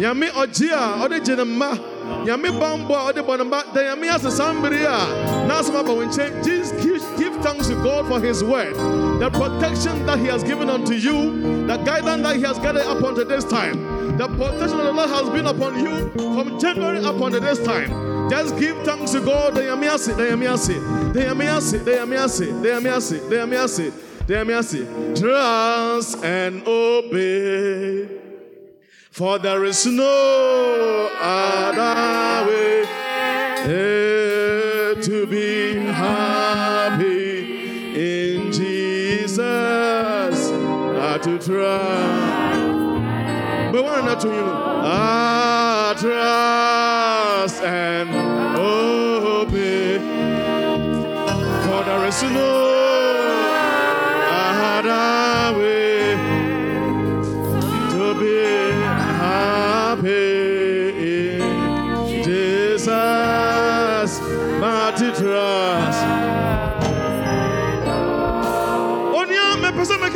nyame ɔgye a ɔde gye ne mma nyame bambɔ a ɔde bɔ ne mma da nyame ase saa mmere a n'asɛm aba wo nkyɛn Jesus, give, thanks to God for his word. The protection that he has given unto you the guidance that he has gathered upon this time. The protection of the Lord has been upon you from January up unto this time. Just give thanks to God. Da nyame ase da nyame ase da nyame ase da nyame ase da nyame ase da nyame ase da nyame ase trust and obey for there is no other way eh, to be happy in Jesus uh, to trust. But why not to you? Ah, trust and obey. For there is no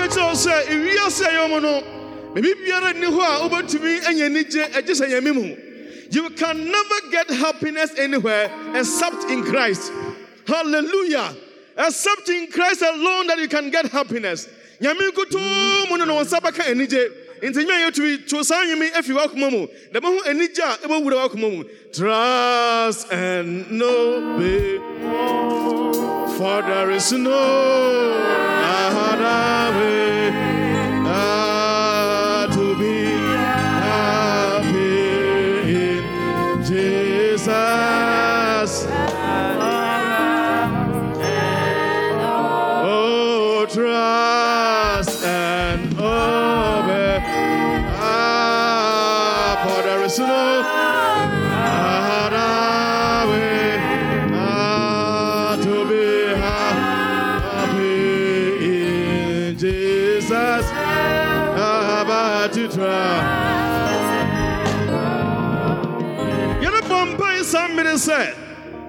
kyerɛ sɛ ewiase mu no biara nni hɔ a wobɛtumi anya anigye agye sɛ mu you can never get happiness anywhere except in christ. Hallelujah. Except in christ alone that you can get happiness. Nyame mu no na nsa bɛka anigye nti nyɛ yɛtumi to saa nwome afi w'akoma mu. Anigye a ɛbɛwura w'akoma mu. Trust and no obey for there is no other way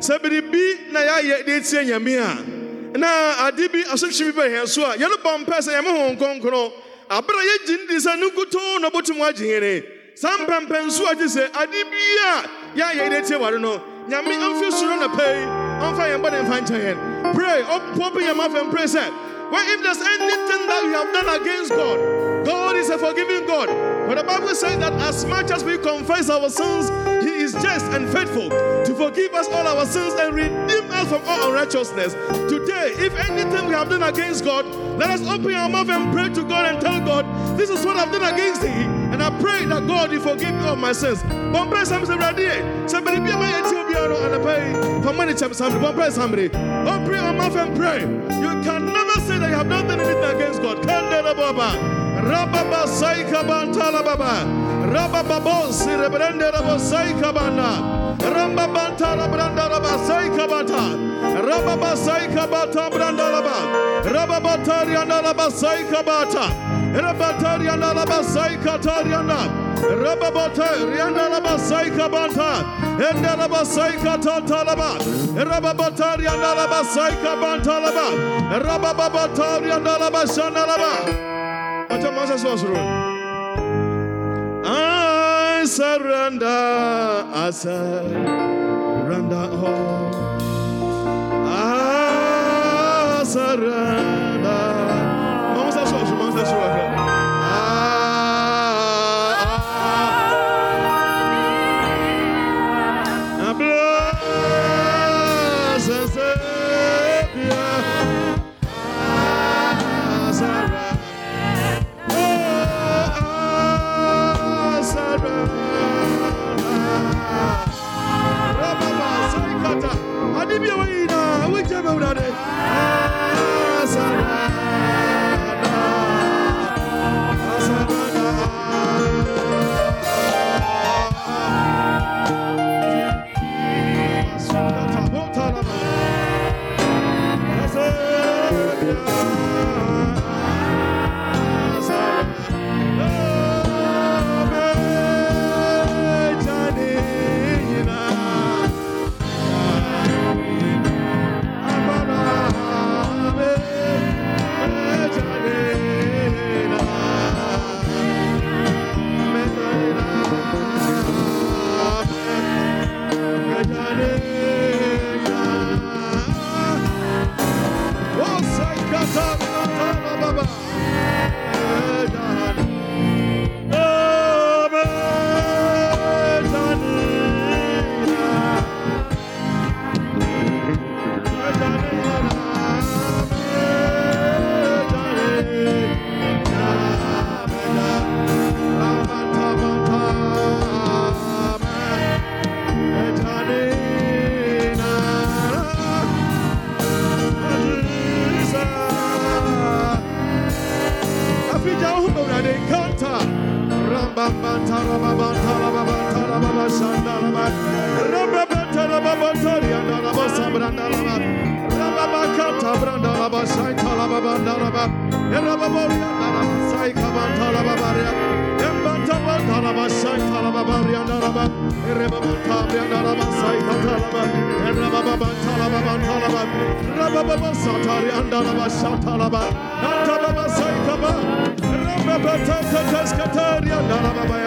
sɛ biribi na yɛayɛ de atie nyame a na ade bi asotwe bi bɛhɛ so a yɛne bɔ mpae sɛ yɛme ho nkronkron abere a yɛgye ne di sɛ ne nkutoo na ɔbɛtum agye yɛne saa mpɛmpɛnso a gye sɛ ade bi a yɛayɛ de atie ware no nyame amfi soro na pɛi ɔmfa yɛn bɔne mfa nkyɛ yɛn. Pray open your mouth and pray sɛ well, if there's anything that we have done against God, God is a forgiving God. But the Bible says that as much as we confess our sins, He is just and faithful forgive us all our sins and redeem us from all unrighteousness. Today, if anything we have done against God, let us open our mouth and pray to God and tell God, This is what I've done against Thee. And I pray that God will forgive me of my sins. Bompre somebody ready. Somebody be my Ethiopian and I pay for money. Somebody, bompre somebody. Open your mouth and pray. You can never say that you have not done anything against God. Kandela Baba. Rababa Saika Bantala Baba. Rabababo sirebrende rabosai kabana. Rambabanta rabranda rabasai kabata. Rababasai kabata branda raba. Rababata rianda rabasai kabata. Rabata rianda rabasai katarianda. Rababata rianda rabasai kabanta. Enda rabasai katata raba. Rababata rianda rabasai kabanta raba. Rababata rianda rabashana raba. Acha masa sosro. I surrender, I surrender oh. all. I surrender. Vamos sua, vamos sua. Satari and Dalaba,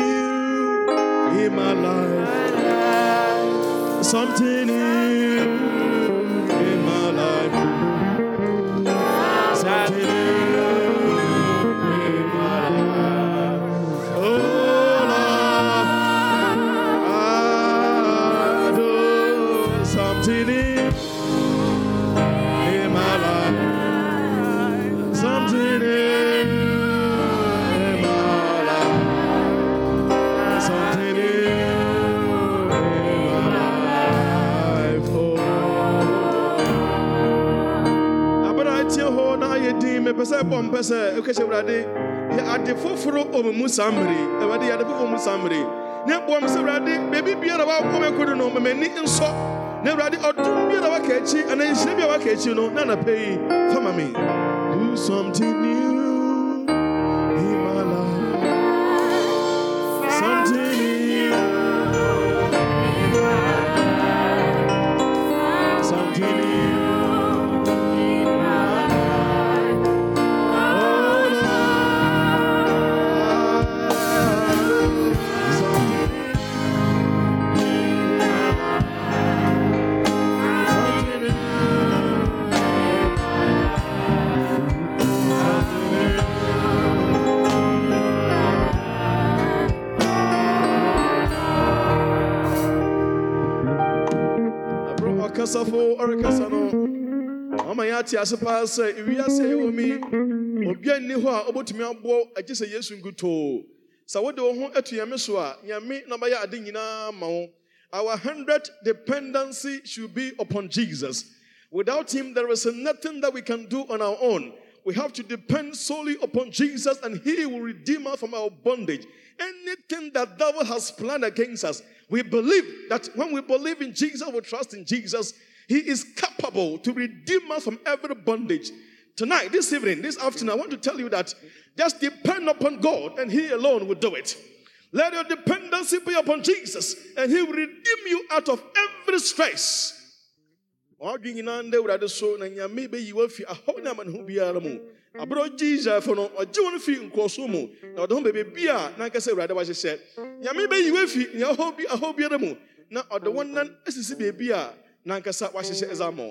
in my life. Something in mepɛ sɛ bɔ mpɛ sɛ wokɛhyɛ awurade yɛ ade foforo ɔmɛ mu saa mmere awurade yɛ ade foforɔ mu saa mmere ne boa me sɛ awurade baabi biara woakɔ me kodo no mamani nsɔ na awurade ɔdom biara waka akyi anaa nhyira bi a waka akyi no na anapɛ yi fama me do something new ate ase paa sɛ ewiase a yɛwɔ mi obia nni hɔ a ɔbɛtumi aboɔ agye sɛ yesu nkutoo sɛ wode wo ho atu nyame so a nyame na bɛyɛ ade nyinaa ma wo. Our hundred dependency should be upon jesus. Without him there is nothing that we can do on our own. We have to depend solely upon jesus and he will redeem us from our bondage. Anything that devil has planned against us we believe that when we believe in jesus we trust in jesus he is capable to redeem us from every bondage Tonight, this evening, this afternoon, I want to tell you that just depend upon God and He alone will do it. Let your dependency be upon Jesus and He will redeem you out of every stress. ɔdwe nyinaa ndɛ awurade so na nyame bɛyi wafi ahɔ ne amanneho biara mu aberɛ ɔgye israelfo no ɔgye wɔn fi nkɔɔso mu na ɔde ho baabi a na ankasa awurade wahyehyɛ nyame bɛyi wafi nea ahɔ bi ahɔ biara mu na ɔde wɔn nan asisi baabi a nankasa wahyehyɛ ɛza ma